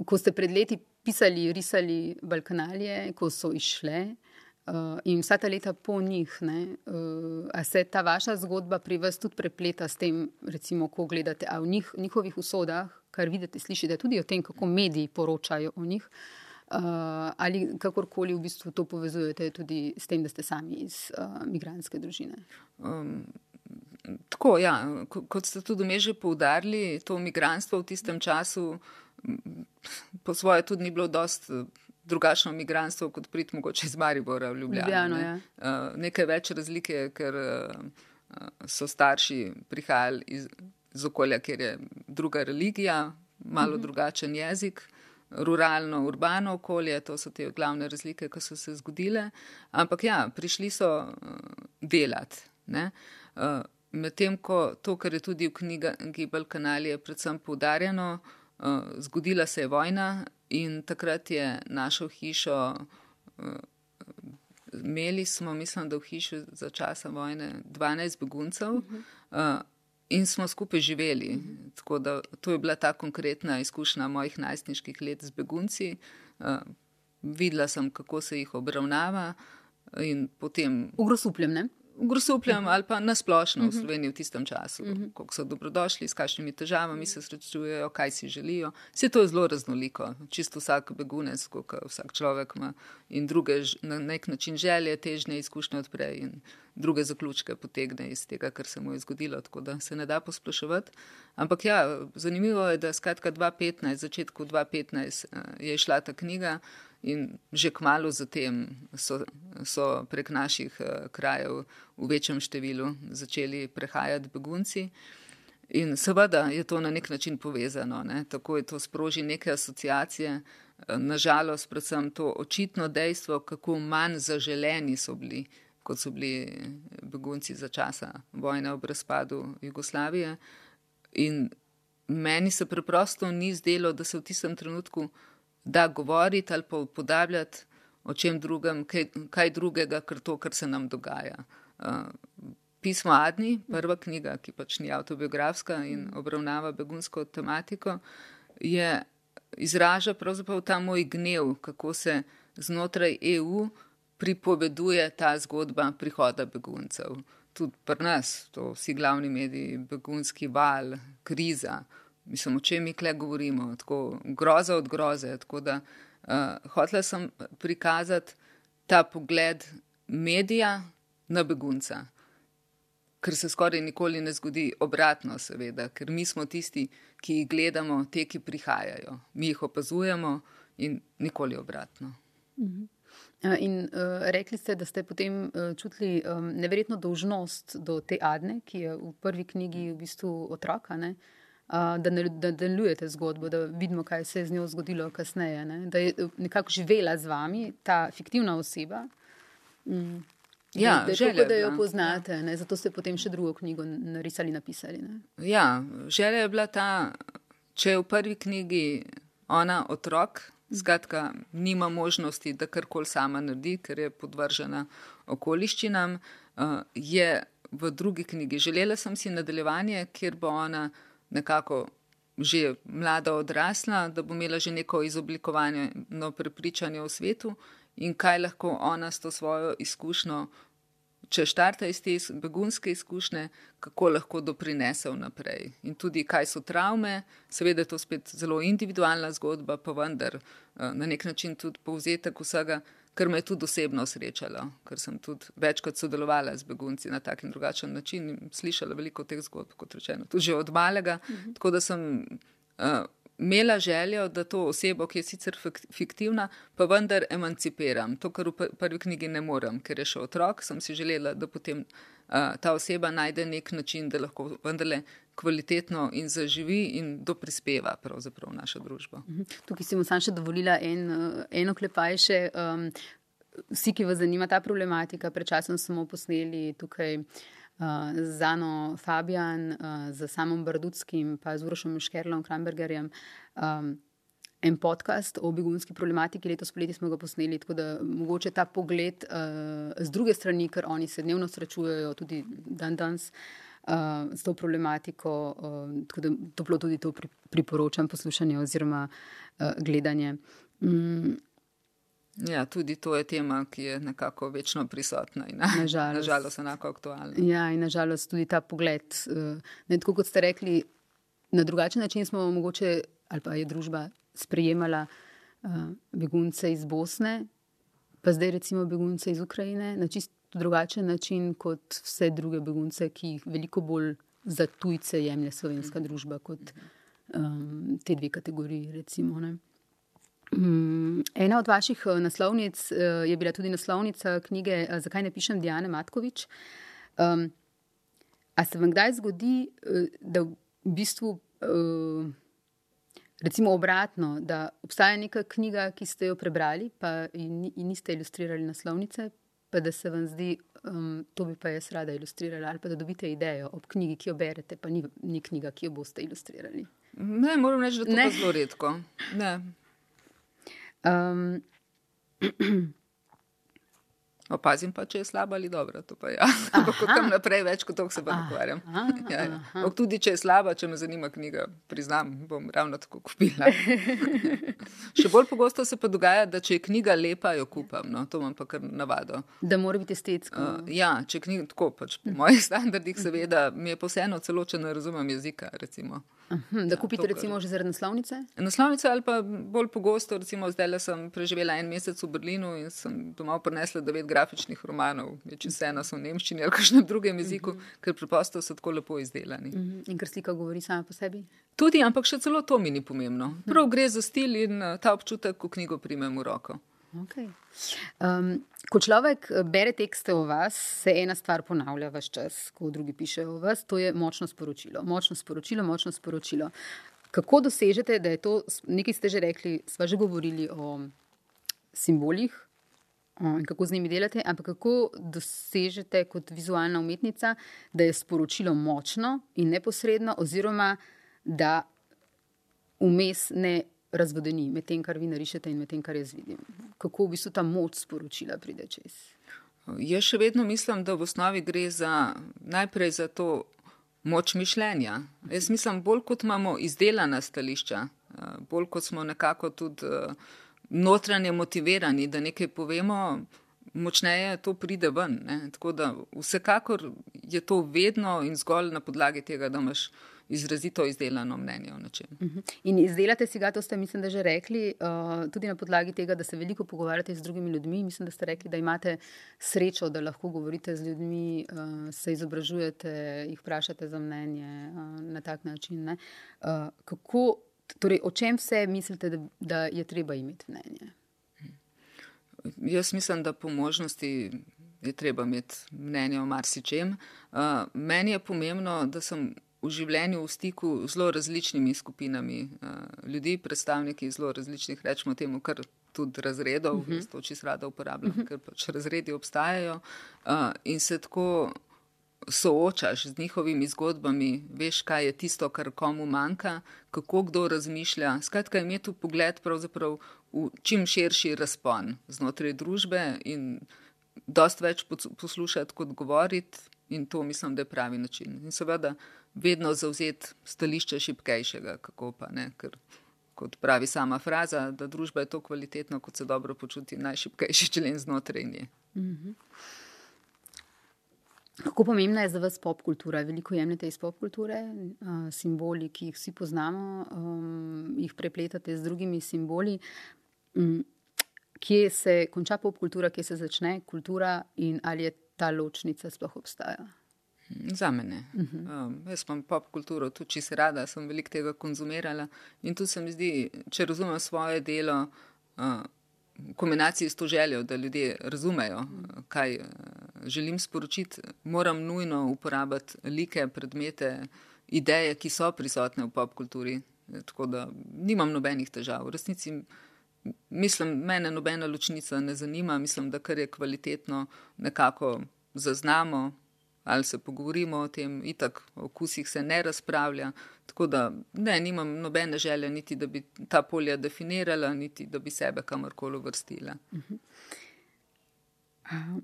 ko ste pred leti pisali, risali Balkanalije, ko so išle uh, in vsa ta leta po njih, ne, uh, a se ta vaša zgodba pri vas tudi prepleta s tem, recimo, ko gledate o njih, njihovih usodah, kar vidite, slišite tudi o tem, kako mediji poročajo o njih. Uh, Uh, ali kakorkoli v bistvu to povezujete tudi s tem, da ste sami iz uh, migranske družine? Um, tako, ja. Kot ste tudi mi že poudarili, to migranstvo v tistem času po svoje tudi ni bilo dost eh, drugačno migranstvo, kot prid mogoče iz Maribora v Ljubljano. Ljubljano ne? ja. uh, nekaj več razlike, ker uh, so starši prihajali iz, iz okolja, kjer je druga religija, malo mhm. -huh. drugačen jezik ruralno, urbano okolje, to so te glavne razlike, ki so se zgodile. Ampak ja, prišli so uh, delati. Uh, Medtem ko to, kar je tudi v knjigi Balkanali, je predvsem poudarjeno, uh, zgodila se je vojna in takrat je našo hišo. Uh, Imeli smo, mislim, da v hiši za časa vojne 12 beguncev. Uh -huh. In smo skupaj živeli. Tako da to je bila ta konkretna izkušnja mojih najstniških let z begunci. Uh, videla sem, kako se jih obravnava. Ugrosupljem, ne? Grosupljem uh -huh. ali pa nasplošno uh -huh. v mhm. Sloveniji v tistem času, uh mhm. -huh. kako so dobrodošli, s kakšnimi težavami se srečujejo, kaj si želijo. Vse to je zelo raznoliko. Čisto vsak begunec, vsak človek ima in druge na nek način želje, težnje, izkušnje odpre in druge zaključke potegne iz tega, kar se mu je zgodilo. Tako da se ne da posploševati. Ampak ja, zanimivo je, da skratka 2015, začetku 2015 eh, je išla ta knjiga. In že kmalo zatem so, so prek naših uh, krajev v večjem številu začeli prehajati begunci. In seveda je to na nek način povezano, ne? tako je to sproži neke asociacije. Eh, Nažalost, predvsem to očitno dejstvo, kako manj zaželeni so bili, kot so bili begunci za časa vojne ob razpadu Jugoslavije. In meni se preprosto ni zdelo, da se v tistem trenutku da govoriti ali pa podavljati o čem drugem, kaj, kaj drugega, kar to, kar se nam dogaja. Uh, pismo Adni, prva knjiga, ki pač ni autobiografska in obravnava begunsko tematiko, je izraža pravzaprav ta moj gnev, kako se znotraj EU pripoveduje ta zgodba prihoda beguncev. Tudi pri nas, to vsi glavni mediji, begunski val, kriza, mislim, o čem mi kle govorimo, tako groza od groze. Tako da uh, hotela sem prikazati ta pogled medija, na begunca. Ker se skoraj nikoli ne zgodi obratno, seveda, ker mi smo tisti, ki jih gledamo, te, ki prihajajo. Mi jih opazujemo in nikoli obratno. Mhm. In uh, rekli ste, da ste potem uh, čutili um, neverjetno dolžnost do te Adne, ki je v prvi knjigi v bistvu otroka, ne? uh, da, ne, da delujete zgodbo, da vidimo, kaj se je z njo zgodilo kasneje. Ne? Da je nekako živela z vami ta fiktivna oseba. Mm. Ja, da, da, da jo poznate, ja. zato ste potem še drugo knjigo narisali, napisali. Ne? Ja, želja je bila ta, če je v prvi knjigi ona otrok, Skratka, nima možnosti, da karkoli sama naredi, ker je podvržena okoliščinam. Uh, je v drugi knjigi želela sem si nadaljevanje, kjer bo ona nekako že mlada odrasla, da bo imela že neko izoblikovanje, no prepričanje o svetu in kaj lahko ona s to svojo izkušnjo če štarta iz te begunske izkušnje, kako lahko doprinese vnaprej. In tudi, kaj so travme, seveda je to spet zelo individualna zgodba, pa vendar eh, na nek način tudi povzetek vsega, kar me je tudi osebno srečalo, ker sem tudi večkrat sodelovala z begunci na tak in drugačen način in slišala veliko teh zgodb, kot rečeno, tudi od malega. Mhm. Tako da sem. Uh, imela željo, da to osebo, ki je sicer fiktivna, pa vendar emancipiram. To, kar v prvi knjigi ne morem, ker je še otrok, sem si želela, da potem uh, ta oseba najde nek način, da lahko vendarle kvalitetno in zaživi in doprispeva v našo družbo. Mhm. Tukaj si mu sam še dovolila en, eno klepaj še. Um, vsi, ki vas zanima ta problematika, pred časom smo posneli tukaj z Ano Fabijan, uh, z Samom Bardutskim, pa z Urošom Škerlom Krambergerjem. Um, En podcast o begunski problematiki, letos poleti smo ga posneli, tako da mogoče ta pogled uh, z druge strani, ker oni se dnevno srečujejo, tudi dan danes uh, s to problematiko, uh, tako da toplo tudi to priporočam poslušanje oziroma uh, gledanje. Um, Ja, tudi to je tema, ki je nekako večno prisotna in nažalost, [laughs] nažalost enako aktualna. Ja, in nažalost tudi ta pogled. Eh, ne, tako kot ste rekli, na drugačen način smo mogoče, ali pa je družba sprejemala uh, begunce iz Bosne, pa zdaj recimo begunce iz Ukrajine na čisto drugačen način kot vse druge begunce, ki jih veliko bolj za tujce jemlje slovenska družba kot um, te dve kategoriji. Recimo, Mm, ena od vaših eh, naslovnic eh, je bila tudi naslovnica knjige eh, Zakaj ne pišem Diane Matkovič. Um, a se vam kdaj zgodi, da v bistvu, recimo obratno, da obstaja neka knjiga, ki ste jo prebrali, pa in, in niste ilustrirali naslovnice, pa da se vam zdi, um, to bi pa jaz rada ilustrirala, ali pa da dobite idejo ob knjigi, ki jo berete, pa ni, ni knjiga, ki jo boste ilustrirali? Ne, moram reči, da to je zelo redko. Ne. Um, [clears throat] Opazim pa, če je slaba ali dobra. To pa. Ja. [laughs] Ampak tam naprej več kot to se pa ukvarjam. [laughs] Ja, ja. Tudi če je slaba, če me zanima knjiga, priznam, bom ravno tako kupila. [laughs] Še bolj pogosto se pa dogaja, da če je knjiga lepa, jo kupam. No? To imam pa kar navado. Da mora biti estetska. Uh, ja, če knjiga tako, pač po mojih standardih, seveda, mi je pa vseeno celo, če ne razumem jezika. Recimo. Da ja, kupite, ja, recimo, že zaradi naslovnice? Naslovnice ali pa bolj pogosto, recimo, zdaj le sem preživela en mesec v Berlinu in sem domov prinesla devet grafičnih romanov, če se ena so v nemščini ali kakšnem drugem jeziku, uh mhm. -huh. ker preprosto so tako lepo izdelani. Uh mhm. -huh. In ker slika govori sama po sebi? Tudi, ampak še celo to mi ni pomembno. Prav gre za stil in eh, ta občutek, ko knjigo primem v roko. Okay. Um, ko človek eh, bere tekste o vas, se ena stvar ponavlja vse čas, ko drugi pišejo o vas, to je močno sporočilo. Močno sporočilo, močno sporočilo. Kako dosežete, da je to, nekaj ste že rekli, sva že govorili o simbolih in kako z njimi delate, ampak kako dosežete kot vizualna umetnica, da je sporočilo močno in neposredno, oziroma da vmes ne razvodeni med tem, kar vi narišete in med tem, kar jaz vidim. Kako v bistvu ta moč sporočila pride čez? Jaz še vedno mislim, da v osnovi gre za najprej za to moč mišljenja. Jaz mislim, bolj kot imamo izdelana stališča, eh, bolj kot smo nekako tudi eh, notranje motivirani, da nekaj povemo, močneje to pride ven. Ne? Tako da vsekakor je to vedno in zgolj na podlagi tega, da imaš izrazito izdelano mnenje o nečem. Mhm. In izdelate si ga, to ste, mislim, da že rekli, uh, tudi na podlagi tega, da se veliko pogovarjate z drugimi ljudmi. Mislim, da ste rekli, da imate srečo, da lahko govorite z ljudmi, uh, se izobražujete, jih vprašate za mnenje uh, na tak način. Uh, kako, torej, o čem vse mislite, da, da je treba imeti mnenje? Jaz mislim, da po možnosti je treba imeti mnenje o marsičem. Uh, meni je pomembno, da sem v življenju v stiku z zelo različnimi skupinami uh, ljudi, predstavniki zelo različnih, rečemo temu, kar tudi razredov, uh -huh. to čisto rada uporabljam, uh -huh. ker pač razredi obstajajo uh, in se tako soočaš z njihovimi zgodbami, veš, kaj je tisto, kar komu manjka, kako kdo razmišlja. Skratka, imeti pogled pravzaprav v čim širši razpon znotraj družbe in dost več poslušati kot govoriti in to mislim, da je pravi način. In seveda vedno zauzeti stališče šipkejšega, kako pa ne, ker kot pravi sama fraza, da družba je to kvalitetna, kot se dobro počuti najšipkejši člen znotraj nje. Mhm. Kako pomembna je za vas pop kultura? Veliko jemljete iz pop kulture, simboli, ki jih vsi poznamo, um, jih prepletate z drugimi simboli. Um, kje se konča pop kultura, kje se začne kultura in ali je ta ločnica sploh obstaja? Za mene. Uh -huh. um, jaz imam pop kulturo, tudi če se rada, sem veliko tega konzumirala. In tu se mi zdi, če razumem svoje delo, uh, v kombinaciji s to željo, da ljudje razumejo, kaj uh, želim sporočiti, moram nujno uporabljati like, predmete, ideje, ki so prisotne v pop kulturi. Tako da nimam nobenih težav. V resnici mislim, mene nobena ločnica ne zanima, mislim, da kar je kvalitetno, nekako zaznamo ali se pogovorimo o tem, itak o okusih se ne razpravlja. Tako da ne, nimam nobene želje, niti da bi ta polja definirala, niti da bi sebe kamorkoli vrstila. Uh -huh. uh,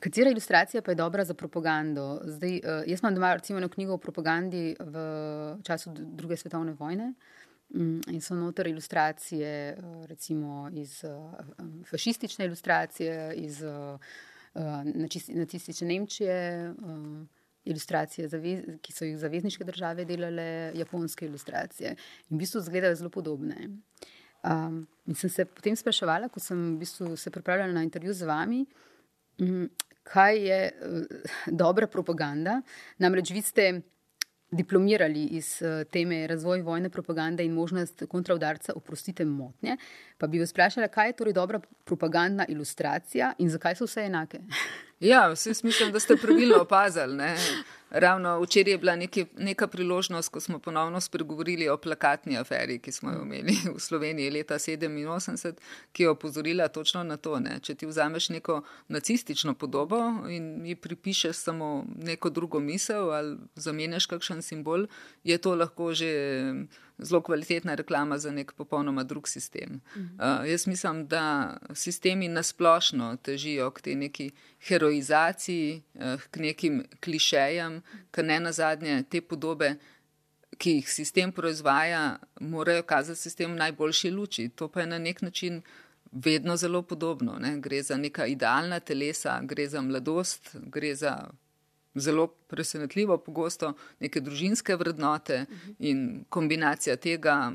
katera ilustracija pa je dobra za propagando? Zdaj, uh, jaz imam doma recimo eno knjigo o propagandi v času druge svetovne vojne. Mm, in so noter ilustracije, recimo iz uh, fašistične ilustracije, iz uh, nacistične Nemčije, uh, ilustracije, ki so jih zavezniške države delale, japonske ilustracije. In v bistvu izgledajo zelo podobne. Um, in sem se potem spraševala, ko sem v bistvu se pripravljala na intervju z vami, um, kaj je uh, dobra propaganda. Namreč vi ste diplomirali iz uh, teme razvoj vojne propagande in možnost kontraudarca, oprostite motnje. Pa bi vas vprašala, kaj je torej dobra propagandna ilustracija in zakaj so vse enake? ja, vse mislim, da ste pravilno opazili. Ravno včeraj je bila neki, neka priložnost, ko smo ponovno spregovorili o plakatni aferi, ki smo jo imeli v Sloveniji leta 87, ki je opozorila točno na to. Ne. Če ti vzameš neko nacistično podobo in ji pripišeš samo neko drugo misel ali zamenjaš kakšen simbol, je to lahko že zelo kvalitetna reklama za nek popolnoma drug sistem. Uh, jaz mislim, da sistemi nasplošno težijo k tej neki heroizaciji, uh, k nekim klišejem, ker ne na zadnje te podobe, ki jih sistem proizvaja, morajo kazati sistem v najboljši luči. To pa je na nek način. Vedno zelo podobno. Ne? Gre za neka idealna telesa, gre za mladost, gre za zelo presenetljivo, pogosto neke družinske vrednote in kombinacija tega,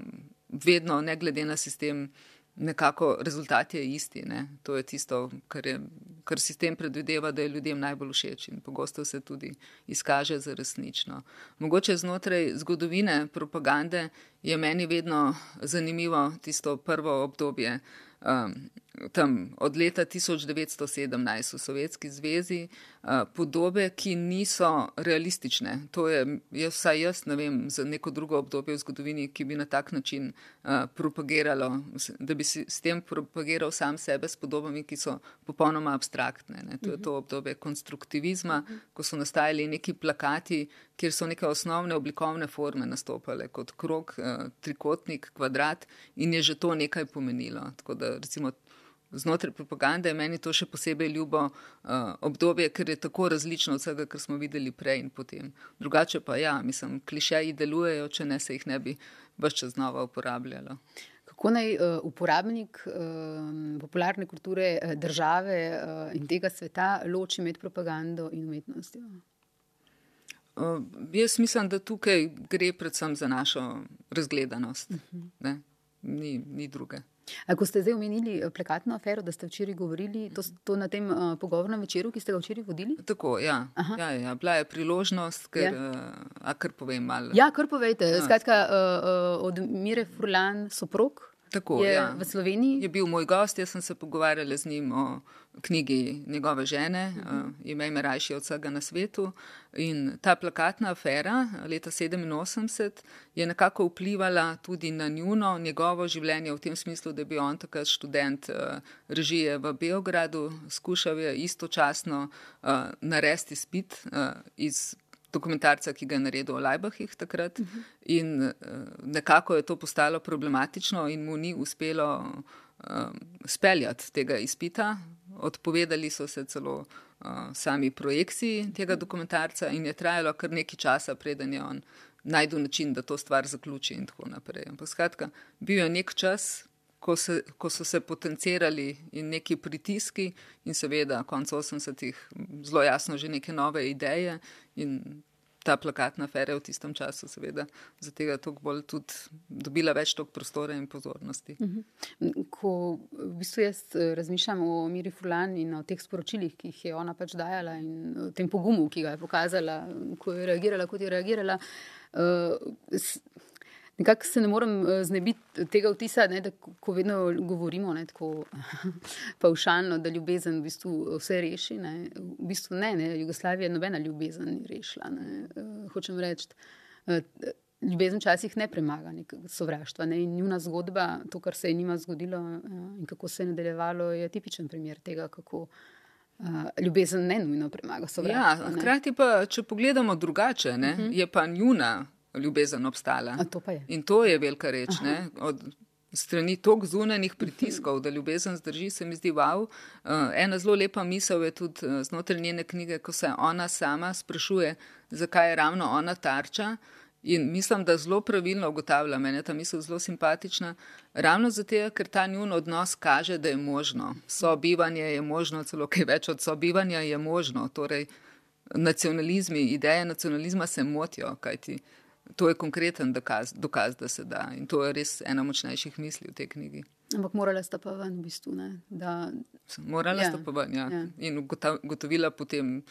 vedno, ne glede na sistem, nekako rezultat je isti. Ne. To je tisto, kar, je, kar sistem predvideva, da je ljudem najbolj všeč in pogosto se tudi izkaže za resnično. Mogoče znotraj zgodovine propagande je meni vedno zanimivo tisto prvo obdobje um, tam od leta 1917 v Sovjetski zvezi uh, podobe, ki niso realistične. To je, jaz, vsaj jaz ne vem, za neko drugo obdobje v zgodovini, ki bi na tak način uh, propagiralo, da bi si s tem propagiral sam sebe s podobami, ki so popolnoma abstraktne. Ne. To je to obdobje konstruktivizma, ko so nastajali neki plakati, kjer so neke osnovne oblikovne forme nastopale kot krog, uh, trikotnik, kvadrat in je že to nekaj pomenilo. Tako da recimo znotraj propagande je meni to še posebej ljubo uh, obdobje, ker je tako različno od vsega, kar smo videli prej in potem. Drugače pa ja, mislim, klišeji delujejo, če ne se jih ne bi vse čas znova uporabljalo. Kako naj uh, uporabnik uh, popularne kulture države uh, in tega sveta loči med propagando in umetnostjo? Uh, jaz mislim, da tukaj gre predvsem za našo razgledanost. Uh -huh. ni, ni druge. Ko ste zdaj omenili plakatno afero, da ste včeraj govorili, to, to na tem uh, pogovornem večeru, ki ste ga včeraj vodili? Tako, ja. ja, ja. Bila je priložnost, ker, ja. uh, a kar povem malo. Ja, kar povejte. Ja. Skratka, uh, uh, od Mire Furlan soprok. Tako, je ja. v Sloveniji. Je bil moj gost, jaz sem se pogovarjala z njim o knjigi njegove žene, uh -huh. uh, ime Rajši od vsega na svetu. In ta plakatna afera leta 87 je nekako vplivala tudi na njuno, njegovo življenje v tem smislu, da je bil on takrat študent uh, režije v Beogradu, skušal je istočasno uh, narediti spit uh, iz dokumentarca, ki ga je naredil o Lajbahih takrat. Uh -huh. In uh, nekako je to postalo problematično, in mu ni uspelo um, speljati tega izpita. Odpovedali so se celo uh, sami projekciji tega dokumentarca, in je trajalo kar nekaj časa, preden je on najdel način, da to stvar zaključi, in tako naprej. Ampak skratka, bil je nek čas. Ko, se, ko so se potencirali in neki pritiski, in seveda, konec 80-ih, zelo jasno, že neke nove ideje, in ta plakatna afera v tistem času, seveda, za tega toliko bolj tudi dobila več tog prostora in pozornosti. Mhm. Ko v bistvu jaz eh, razmišljam o Miri Fulan in o teh sporočilih, ki jih je ona pač dajala in o tem pogumu, ki ga je pokazala, ko je reagirala, kot je reagirala. Uh, Nekako se ne morem eh, znebiti tega vtisa, ne, da ko vedno govorimo ne, tako [laughs] paušalno, da ljubezen v bistvu vse reši. Ne. V bistvu ne, ne, Jugoslavija nobena ljubezen ni rešila. Ne. Hočem reči, ljubezen včasih ne premaga sovraštva. Ne. In njuna zgodba, to, kar se je njima zgodilo in kako se je nadaljevalo, je tipičen primer tega, kako. Uh, ljubezen ne nujno premaga sovraštvo. Ja, hkrati pa, če pogledamo drugače, ne, uh -huh. je pa njuna ljubezen obstala. To In to je velika reč. Od strani tok zunanih pritiskov, da ljubezen zdrži, se mi zdi wow. Uh, ena zelo lepa misel je tudi uh, znotraj njene knjige, ko se ona sama sprašuje, zakaj je ravno ona tarča. In mislim, da zelo pravilno ugotavlja, meni je ta misel zelo simpatična, ravno zato, ker ta njun odnos kaže, da je možno. Sobivanje je možno, celo kaj več od sobivanja je možno. Torej, nacionalizmi, ideje nacionalizma se motijo, kajti uh, to je konkreten dokaz, dokaz, da se da. In to je res ena močnejših misli v tej knjigi. Ampak morala sta pa ven, v bistvu. Da... Morala ja. sta pa ven, ja. ja. In ugotovila potem,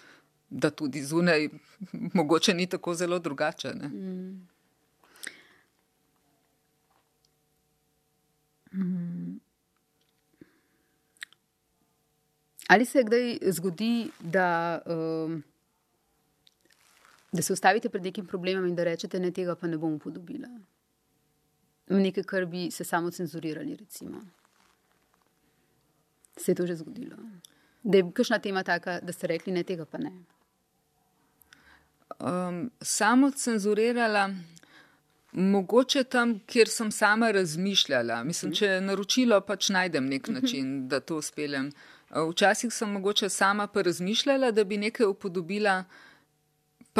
da tudi zunaj [laughs] mogoče ni tako zelo drugače. Mm. Mm. Ali se kdaj zgodi, da. Um, da se ustavite pred nekim problemom in da rečete, ne tega pa ne bom podobila. Nekaj, kar bi se samo cenzurirali, recimo. Se je to že zgodilo. Da je kakšna tema taka, da ste rekli, ne tega pa ne. Um, samo cenzurirala, mogoče tam, kjer sem sama razmišljala. Mislim, če naročilo, pač najdem nek mhm. način, da to speljem. Včasih sem mogoče sama pa razmišljala, da bi nekaj upodobila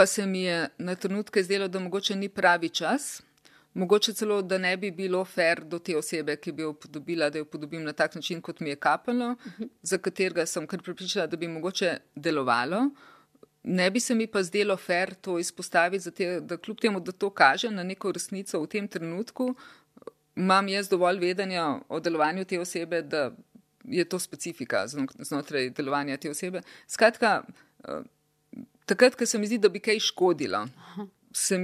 pa se mi je na trenutke zdelo, da mogoče ni pravi čas. Mogoče celo, da ne bi bilo fair do te osebe, ki bi jo podobila, da jo podobim na tak način, kot mi je kapalo, za katerega sem kar pripričala, da bi mogoče delovalo. Ne bi se mi pa zdelo fair to izpostaviti, te, da kljub temu, da to kaže na neko resnico v tem trenutku, imam jaz dovolj vedenja o delovanju te osebe, da je to specifika znotraj delovanja te osebe. Skratka, takrat, ko se mi zdi, da bi kaj škodilo. Se,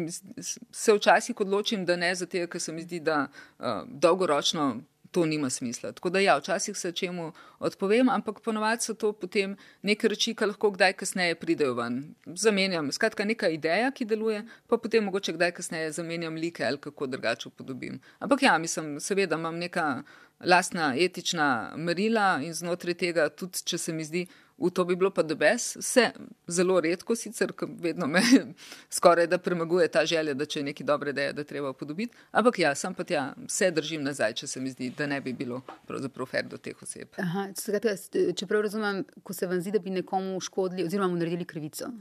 se včasih odločim, da ne, zato ker se mi zdi, da uh, dolgoročno to nima smisla. Tako da, ja, včasih se čemu odpovem, ampak ponovadi so to potem neke reči, ki lahko kdaj kasneje pridejo ven. Zamenjam, skratka, neka ideja, ki deluje, pa potem mogoče kdaj kasneje zamenjam like ali kako drugače podobim. Ampak ja, mislim, seveda imam neka lastna etična merila in znotraj tega, tudi če se mi zdi, v to bi bilo pa dobes, vse zelo redko, sicer vedno me [laughs] skoraj da premaguje ta želja, da če je neki dobre ideje, da treba podobiti. Ampak ja, sam pa tja vse držim nazaj, če se mi zdi, da ne bi bilo pravzaprav fer do teh oseb. Aha, čeprav razumem, ko se vam zdi, da bi nekomu škodili oziroma mu naredili krivico.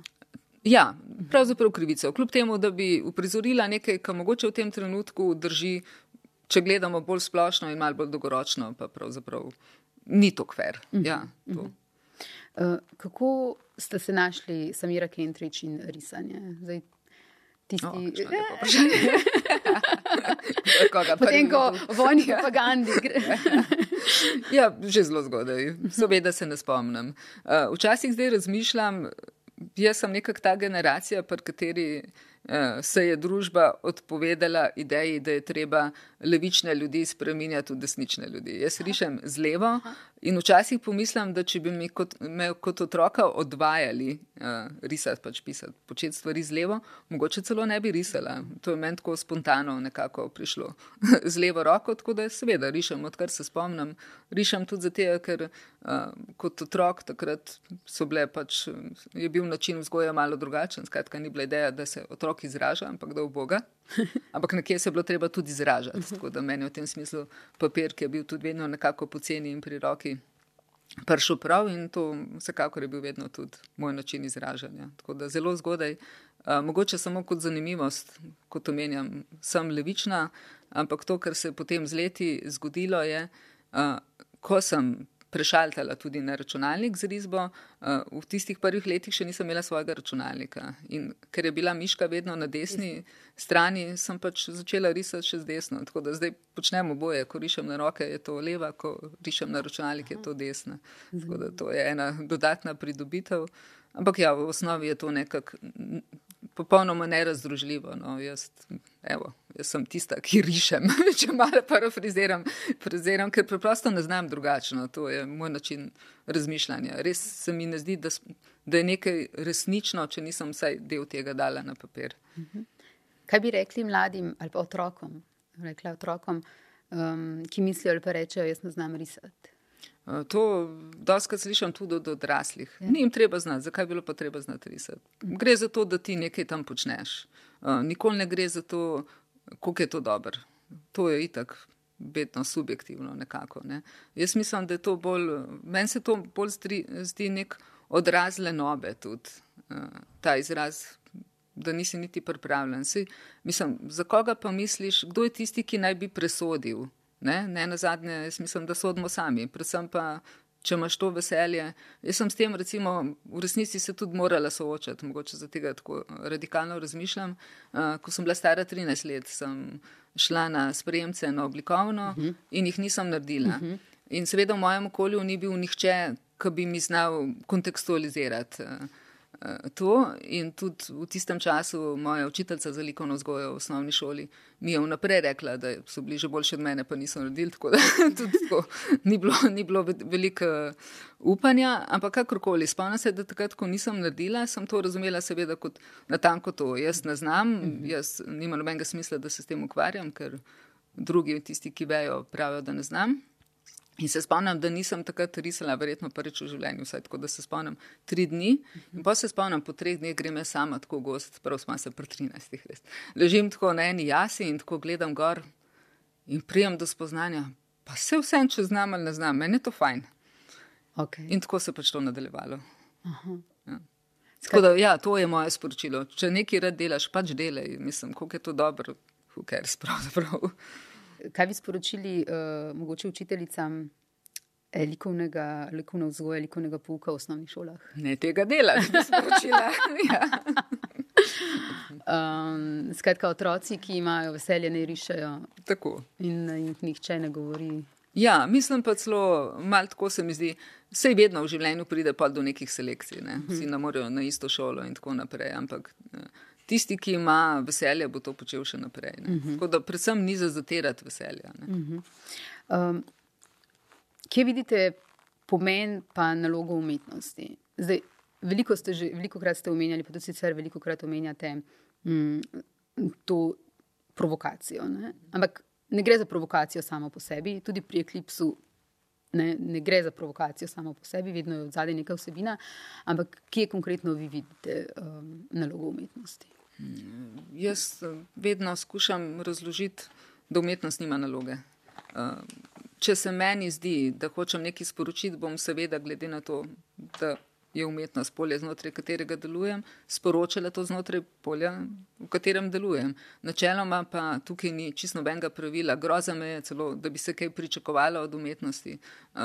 Ja, pravzaprav krivico. Kljub temu, da bi uprizorila nekaj, kar mogoče v tem trenutku drži, če gledamo bolj splošno in malo bolj dolgoročno, pa pravzaprav ni to kver. Ja, to. Uh -huh. Uh, kako ste se našli, Samira Kentrič in risanje? Zdaj, tisti, Eh, lepo vprašanje. [laughs] Koga Potem, ko vojni [laughs] propagandi gre. Ja, že zelo zgodaj, seveda se ne spomnim. Uh, včasih zdaj razmišljam, jaz sem nekak ta generacija, pri kateri se je družba odpovedala ideji, da je treba levične ljudi spreminjati v desnične ljudi. Jaz rišem z levo in včasih pomislim, da če bi me kot, me kot otroka odvajali uh, risati, pač pisati, početi stvari z levo, mogoče celo ne bi risala. To je meni tako spontano nekako prišlo [laughs] z levo roko, tako da seveda rišem, odkar se spomnim. Rišem tudi zato, ker uh, kot otrok takrat so bile pač, je bil način vzgoja malo drugačen. Skratka, ni bila ideja, da se otrok izraža, ampak da v Boga. [laughs] Ampak nekje se je bilo treba tudi izražati. Tako da meni v tem smislu papir, ki je bil tudi vedno nekako poceni in pri roki. Pršel prav in to vsekakor je bil vedno tudi moj način izražanja. Tako da zelo zgodaj, a, mogoče samo kot zanimivost, kot omenjam, sem levična, ampak to, kar se je potem z leti zgodilo, je, a, ko sem prešaltala tudi na računalnik z risbo, a, v tistih prvih letih še nisem imela svojega računalnika. In ker je bila miška vedno na desni strani, sem pač začela risati še z desno. Tako da zdaj počnem oboje, ko rišem na roke, je to leva, ko rišem na računalnik, je to desna. Tako da to je ena dodatna pridobitev. Ampak ja, v osnovi je to nekako popolnoma nerazdružljivo. No. Jaz, evo, jaz sem tista, ki rišem, [laughs] če malo parafraziram, fraziram, ker preprosto ne znam drugačno. To je moj način razmišljanja. Res se mi ne zdi, da, da je nekaj resnično, če nisem vsaj del tega dala na papir. Kaj bi rekli mladim ali pa otrokom, rekla otrokom, um, ki mislijo ali pa rečejo, jaz ne znam risati? Uh, To doskrat slišim tudi od odraslih. Ja. Ni jim treba znati, zakaj bi bilo pa treba znati risati. Gre za to, da ti nekaj tam počneš. Uh, nikoli ne gre za to, koliko je to dobro. To je itak vedno subjektivno nekako. Ne. Jaz mislim, da je to bolj, meni se to bolj zdi, zdi nek odraz lenobe tudi, uh, ta izraz, da nisi niti pripravljen. Si, mislim, za koga pa misliš, kdo je tisti, ki naj bi presodil? Ne, ne na zadnje, jaz mislim, da sodimo sami. Predvsem pa, če imaš to veselje. Jaz sem s tem, recimo, v resnici se tudi morala soočati, mogoče za tega tako radikalno razmišljam. Uh, ko sem bila stara 13 let, sem šla na sprejemce na oblikovno uh -huh. in jih nisem naredila. Uh -huh. In seveda v mojem okolju ni bil nihče, ki bi mi znal kontekstualizirati. Uh, To in tudi v tistem času moja učiteljica za likovno vzgojo v osnovni šoli mi je vnaprej rekla, da so bili že boljši od mene, pa niso naredili, tako da [laughs] tudi tako ni bilo, ni bilo veliko upanja, ampak kakorkoli. Spomnim se, da takrat, ko nisem naredila, sem to razumela seveda kot natanko to. Jaz ne znam, jaz nima nobenega smisla, da se s tem ukvarjam, ker drugi, tisti, ki vejo, pravijo, da ne znam. In se spomnim, da nisem takrat risala, verjetno prvič v življenju, vsaj tako da se spomnim tri dni. In pa se spomnim, po treh dneh grem jaz sama tako gost, prav smo se pri 13. res. Ležim tako na eni jasi in tako gledam gor in prijem do spoznanja, pa se vsem, če znam ali ne znam, meni je to fajn. Okay. In tako se pač to nadaljevalo. Ja. Tako da, ja, to je moje sporočilo. Če nekaj rad delaš, pač delaj. Mislim, koliko je to dobro, cares pravzaprav. Kaj bi sporočili uh, mogoče učiteljicam eh, likovnega, likovne vzgoje, likovnega pouka v osnovnih šolah? Ne tega dela, bi sporočila. [laughs] ja. Um, skratka, otroci, ki imajo veselje, ne rišajo Tako. in eh, jih nihče ne govori. Ja, mislim pa celo, malo tako se mi zdi, vse vedno v življenju pride pa do nekih selekcij, ne? vsi ne morejo na isto šolo in tako naprej, ampak eh, tisti, ki ima veselje, bo to počel še naprej. Uh -huh. Tako da predvsem ni za zatirati veselja. Uh -huh. Um, kje vidite pomen pa nalogo umetnosti? Zdaj, veliko ste že, veliko krat ste omenjali, pa tudi sicer veliko krat omenjate mm, to provokacijo. Ne? Ampak ne gre za provokacijo samo po sebi, tudi pri eklipsu ne, ne gre za provokacijo samo po sebi, vedno je od zadaj neka vsebina, ampak kje konkretno vi vidite um, nalogo umetnosti? Jaz eh, vedno skušam razložiti, da umetnost nima naloge. Eh, Če se meni zdi, da hočem nekaj sporočiti, bom seveda, glede na to, da je umetnost polje, znotraj katerega delujem, sporočila to znotraj polja, v katerem delujem. Načeloma pa tukaj ni čisto nobenega pravila, groza me je celo, da bi se kaj pričakovalo od umetnosti. Uh,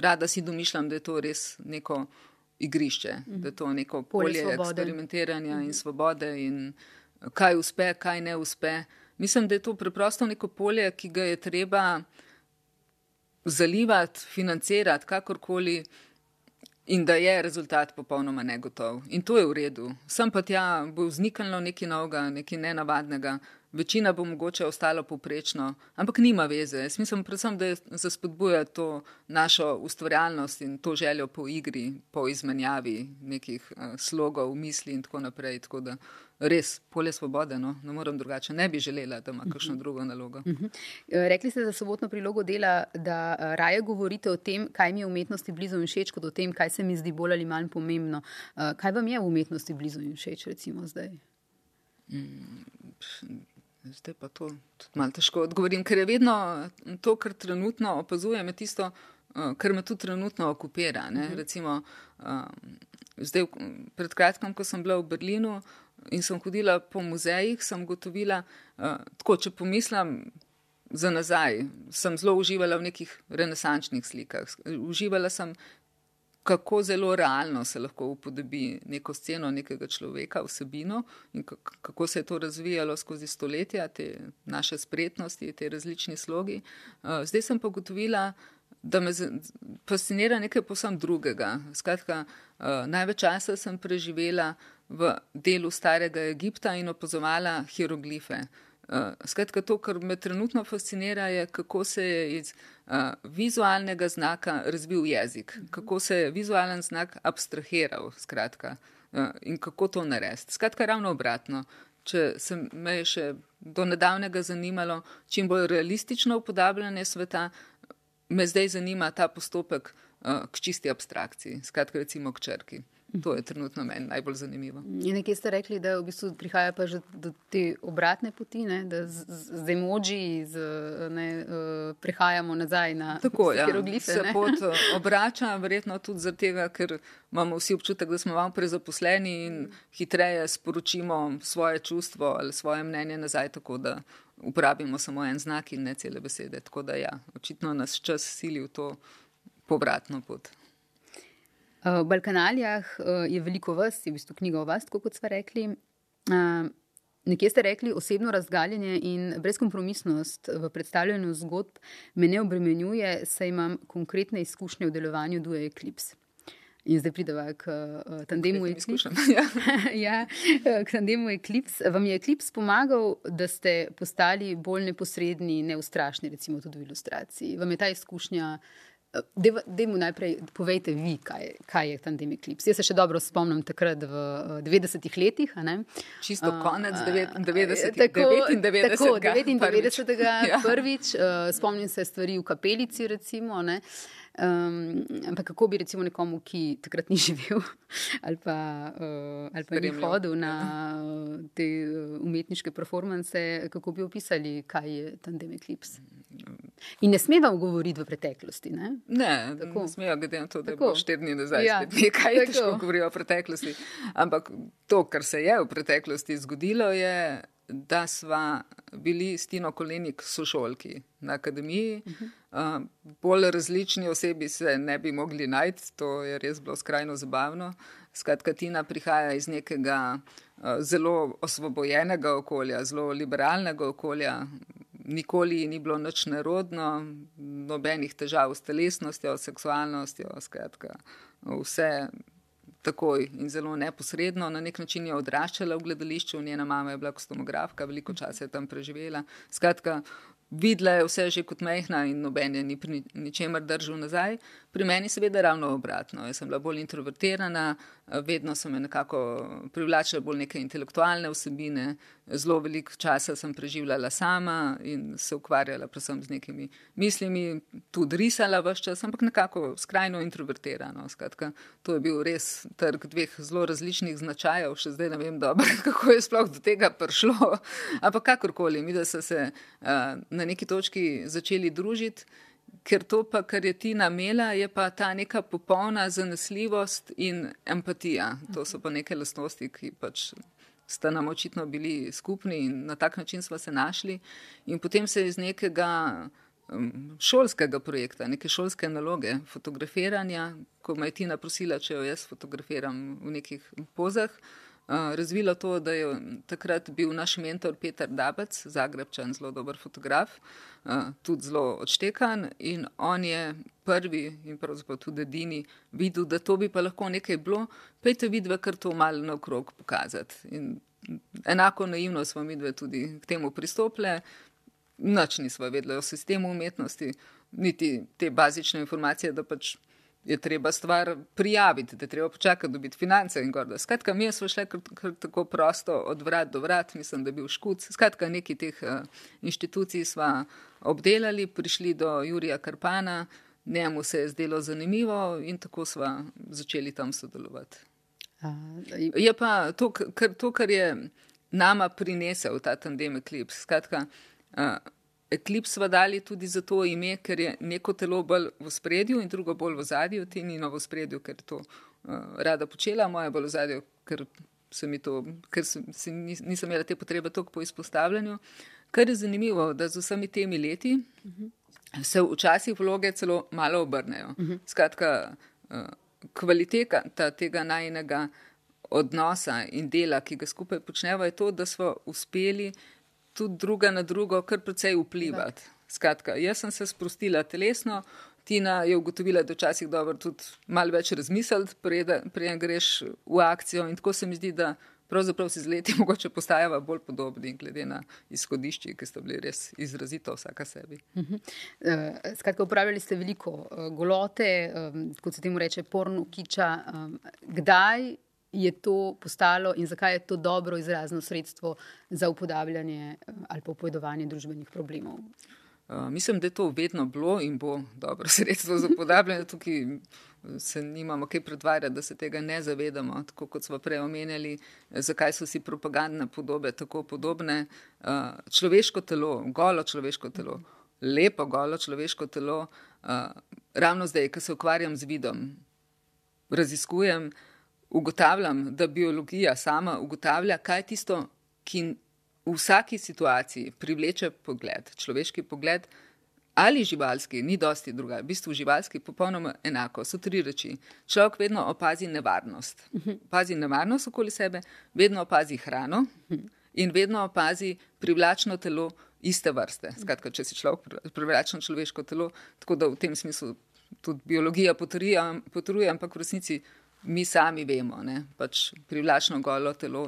rada si domišljam, da je to res neko igrišče, da je to neko Polje polje svobode. eksperimentiranja in svobode in kaj uspe, kaj ne uspe. Mislim, da je to preprosto neko polje, ki ga je treba zalivati, financirati, kakorkoli, in da je rezultat popolnoma negotov. In to je v redu. Sem pa tja bo vzniknilo nekaj novega, nekaj nenavadnega. Večina bo mogoče ostala poprečno, ampak nima veze. Jaz mislim predvsem, da za spodbuja to našo ustvarjalnost in to željo po igri, po izmenjavi nekih uh, slogov, misli in tako naprej. Tako da res polje svobode, no? ne morem drugače. Ne bi želela, da ima kakšno drugo nalogo. Eh, Rekli ste za sobotno prilogo dela, da eh, raje govorite o tem, kaj mi je v umetnosti blizu in všeč, kot o tem, kaj se mi zdi bolj ali manj pomembno. Eh, Kaj vam je v umetnosti blizu in všeč, recimo zdaj? Zdaj pa to tudi malo težko odgovorim, ker je vedno to, kar trenutno opazujem, je tisto, uh, kar me tudi trenutno okupira. Uh -huh. Recimo, um, zdaj, pred kratkim, ko sem bila v Berlinu in sem hodila po muzejih, sem gotovila, uh, tako če pomislim. Za nazaj sem zelo uživala v nekih renesančnih slikah. Uživala sem, kako zelo realno se lahko upodobi neko sceno nekega človeka, vsebino in kak- kako se je to razvijalo skozi stoletja, te naše spretnosti, te različni slogi. Uh, Zdaj sem pa ugotovila, da me fascinira nekaj posebno drugega. Skratka, uh, največ časa sem preživela v delu starega Egipta in opazovala hieroglife. Uh, skratka, to, kar me trenutno fascinira, je, kako se je iz uh, vizualnega znaka razvil jezik, kako se je vizualen znak abstrahiral, skratka, uh, in kako to narediti. Skratka, ravno obratno. Če se me je še do nedavnega zanimalo čim bolj realistično upodabljanje sveta, me zdaj zanima ta postopek uh, k čisti abstrakciji, skratka, recimo k črki. To je trenutno meni najbolj zanimivo. In nekje ste rekli, da v bistvu prihaja pa že do te obratne poti, ne? da z, z, emoji z, ne, uh, prehajamo nazaj na [laughs] Tako ja, hieroglife. se ne? pot eh, [laughs] obrača, verjetno tudi zato, ker imamo vsi občutek, da smo malo prezaposleni in hitreje sporočimo svoje čustvo ali svoje mnenje nazaj, tako da uporabimo samo en znak in ne cele besede. Tako da ja, očitno nas čas sili v to povratno pot. Uh, V Balkanalijah uh, je veliko vas, je v bistvu knjiga o vas, tako kot ste rekli. Uh, Nekje ste rekli, osebno razgaljenje in brezkompromisnost v predstavljanju zgodb me ne obremenjuje, saj imam konkretne izkušnje v delovanju Due Eclipse. In zdaj prideva k uh, tandemu Eclipse. [laughs] ja. ja, k tandemu Eclipse. Vam je Eclipse pomagal, da ste postali bolj neposredni, neustrašni, recimo tudi v ilustraciji? Vam je ta izkušnja? Dajmo najprej povejte vi, kaj, kaj je tandem Eclipse. Jaz se še dobro spomnim takrat v eh, 90-ih letih. Čisto konec a, 99, tako, 99. Tako, 99. prvič. [laughs] Ja. prvič. uh, spomnim se stvari v kapelici, recimo. Ne. Um, ampak kako bi recimo nekomu, ki takrat ni [laughs] živel ali pa, uh, ali pa ni Spremljal. hodil na uh, te uh, umetniške performance, kako bi opisali, kaj je tandem Eclipse? In ne smeva govoriti v preteklosti. Ne? Ne, Tako. ne smejo, glede na to, da Tako. bilo štiri dni nazaj, Ja, ja, nekaj težko govorijo o preteklosti. Ampak to, kar se je v preteklosti zgodilo, je, da sva bili s Tino Kolenik sošolki na akademiji. Uh -huh. uh, bolj različni osebi se ne bi mogli najti, to je res bilo skrajno zabavno. Skratka, Tina prihaja iz nekega uh, zelo osvobojenega okolja, zelo liberalnega okolja, nikoli ni bilo nič nerodno, nobenih težav s telesnostjo, seksualnostjo, skratka, vse takoj in zelo neposredno. Na nek način je odraščala v gledališču, njena mama je bila kostomografka, veliko časa je tam preživela. Skratka, videla je vse že kot mehna in noben je ni pri ni- ničemer držal nazaj. Pri meni seveda ravno obratno. Jaz sem bila bolj introvertirana, eh, vedno so me nekako privlačile bolj neke intelektualne vsebine, zelo veliko časa sem preživljala sama in se ukvarjala predvsem z nekimi mislimi, tudi risala vse čas, ampak nekako skrajno introvertirano. Skratka, to je bil res trg dveh zelo različnih značajev, še zdaj ne vem dobro, [laughs] kako je sploh do tega prišlo. Ampak kakorkoli, mi da so se uh, na neki točki začeli družiti. Ker to, pa, kar je Tina imela, je pa ta neka popolna zanesljivost in empatija. To so pa neke lastnosti, ki pač sta nam očitno bili skupni in na tak način smo se našli. In potem se je iz nekega um, šolskega projekta, neke šolske naloge, fotografiranja, ko me je Tina prosila, če jo jaz fotografiram v nekih pozah. Uh, razvila to, da je takrat bil naš mentor Peter Dabec, zagrebčan, zelo dober fotograf, uh, tudi zelo odštekan in on je prvi in pravzaprav tudi edini videl, da to bi pa lahko nekaj bilo, pejte vidve, kar to malo naokrog pokazati. In enako naivno smo mi dve tudi k temu pristopile, Noč nismo vedeli o sistemu umetnosti, niti te bazične informacije, da pač je treba stvar prijaviti, da je treba počakati, dobiti finance in gordo. Skratka, mi smo šli kar, kar tako prosto od vrat do vrat, mislim, da je bil škuc. Skratka, neki teh uh, inštitucij smo obdelali, prišli do Jurija Karpana, njemu se je zdelo zanimivo in tako smo začeli tam sodelovati. Je pa to, kar, to, kar je nama prinesel ta tandem Eclipse. Skratka, Uh, Eclipse smo dali tudi zato ime, ker je neko telo bolj v spredju in drugo bolj v zadju, ti ni novo v spredju, ker to uh, rada počela, moja bolj v zadju, ker, to, ker sem, si, nis, nisem imela te potrebe toliko po izpostavljanju. Kar je zanimivo, da z vsemi temi leti uh -huh. se včasih vloge celo malo obrnejo. Uh -huh. Skratka, uh, kvaliteta tega najnega odnosa in dela, ki ga skupaj počneva, je to, da smo uspeli tudi druga na drugo kar precej vplivati. Skratka, jaz sem se sprostila telesno, Tina je ugotovila, da včasih dobro tudi malo več razmisliti, preden greš v akcijo. In tako se mi zdi, da pravzaprav si z leti [laughs] mogoče postajava bolj podobni, glede na izhodišči, ki so bili res izrazito vsaka sebi. Uh -huh. uh, skratka, uporabljali ste veliko uh, golote, um, kot se temu reče, porno kiča. Kdaj je to postalo in zakaj je to dobro izrazno sredstvo za upodabljanje eh, ali pa upovedovanje družbenih problemov? Uh, mislim, da je to vedno bilo in bo dobro [laughs] sredstvo za upodabljanje. Tukaj eh, se nimamo kaj predvarjati, da se tega ne zavedamo. Tako kot smo prej omenjali, zakaj so si propagandne podobe tako podobne. Uh, človeško telo, golo človeško telo, lepo golo človeško telo, uh, ravno zdaj, ko se ukvarjam z vidom, raziskujem ugotavljam, da biologija sama ugotavlja, kaj je tisto, ki v vsaki situaciji privleče pogled, človeški pogled ali živalski, ni dosti druga. V bistvu živalski je popolnoma enako. So tri reči. Človek vedno opazi nevarnost. Opazi nevarnost okoli sebe, vedno opazi hrano in vedno opazi privlačno telo iste vrste. Skratka, če si človek privlačno človeško telo, tako da v tem smislu tudi biologija potrjuje, ampak v resnici mi sami vemo, da pač privlačno golo telo,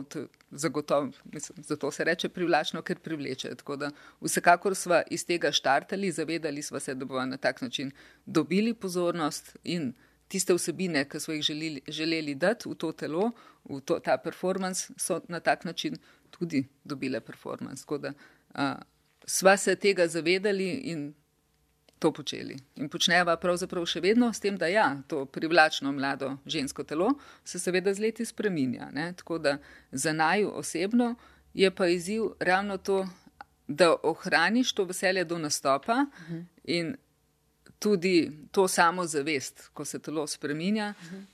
zagotovo, mislim, zato se reče privlačno, ker privleče. Tako da vsekakor smo iz tega štartali, zavedali smo se, da bomo na tak način dobili pozornost in tiste vsebine, ki smo jih želeli, želeli dati v to telo, v to, ta performance, so na tak način tudi dobile performance. Tako da uh, sva se tega zavedali in to počeli. In počneva pravzaprav še vedno s tem, da ja, to privlačno mlado žensko telo se seveda z leti spreminja. Ne? Tako da za naju osebno je pa izziv ravno to, da ohraniš to veselje do nastopa uh -huh. in tudi to samo zavest, ko se telo spreminja, uh -huh.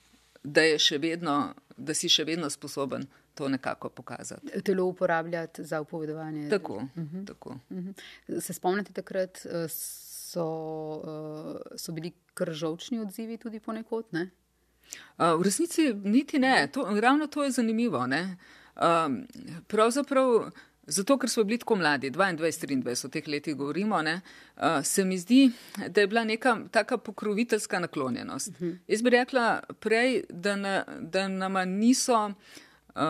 da, vedno, da si še vedno sposoben. To nekako pokazati. Telo uporabljati za upovedovanje. Tako. Uh -huh. tako. Uh -huh. Se spomnite takrat, uh, so, uh, so bili kržovčni odzivi tudi ponekod? Ne? Uh, v resnici niti ne. To, ravno to je zanimivo. Um, pravzaprav. Zato, ker smo bili tako mladi, 22-23 v teh letih govorimo, ne, uh, se mi zdi, da je bila neka taka pokroviteljska naklonjenost. Uh -huh. Jaz bi rekla prej, da, na, da nama niso uh,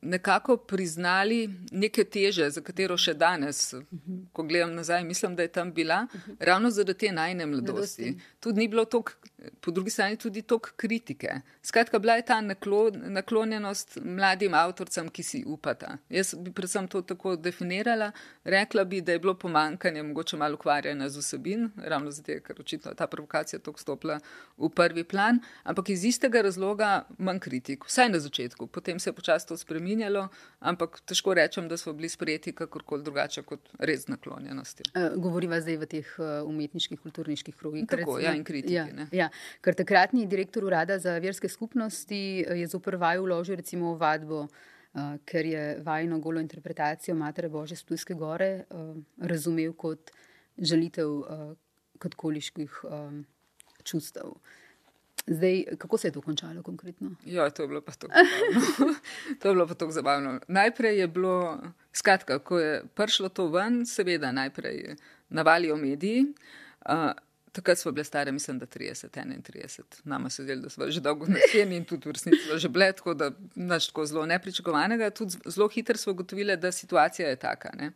nekako priznali neke teže, za katero še danes, uh -huh. ko gledam nazaj, mislim, da je tam bila, uh -huh. ravno zaradi te najne mladosti. Tudi ni bilo toliko po drugi strani tudi tok kritike. Skratka, bila je ta naklonjenost mladim avtorcem, ki si upata. Jaz bi predvsem to tako definirala. Rekla bi, da je bilo pomankanje mogoče malo ukvarjanja z vsebin, ravno zato, ker očitno ta provokacija tako stopila v prvi plan, ampak iz istega razloga manj kritik. Vsaj na začetku, potem se je počasi to spreminjalo, ampak težko rečem, da smo bili sprejeti kakorkoli drugače kot res naklonjenosti. Uh, govoriva zdaj v teh uh, umetniških, kulturniških krogih. Tako, ja, in kritiki. Ja, ja ker takratni direktor urada za verske skupnosti je zoper vaju vložil recimo vadbo, uh, ker je vajno golo interpretacijo Matere Bože z Tujske gore uh, razumel kot želitev uh, katkoliških um, čustev. Zdaj, kako se je to končalo konkretno? Ja, to je bilo pa tako [laughs] to je bilo pa tako zabavno. Najprej je bilo, skratka, ko je prišlo to ven, seveda najprej navalijo mediji. Uh, Takrat smo bili stari, mislim, da 30, 31. Nama se zdelo, da smo že dolgo na sceni in tudi v resnici že bile, tako da naš tako zelo nepričakovanega. Tudi zelo hitro smo ugotovili, da situacija je taka. Ne.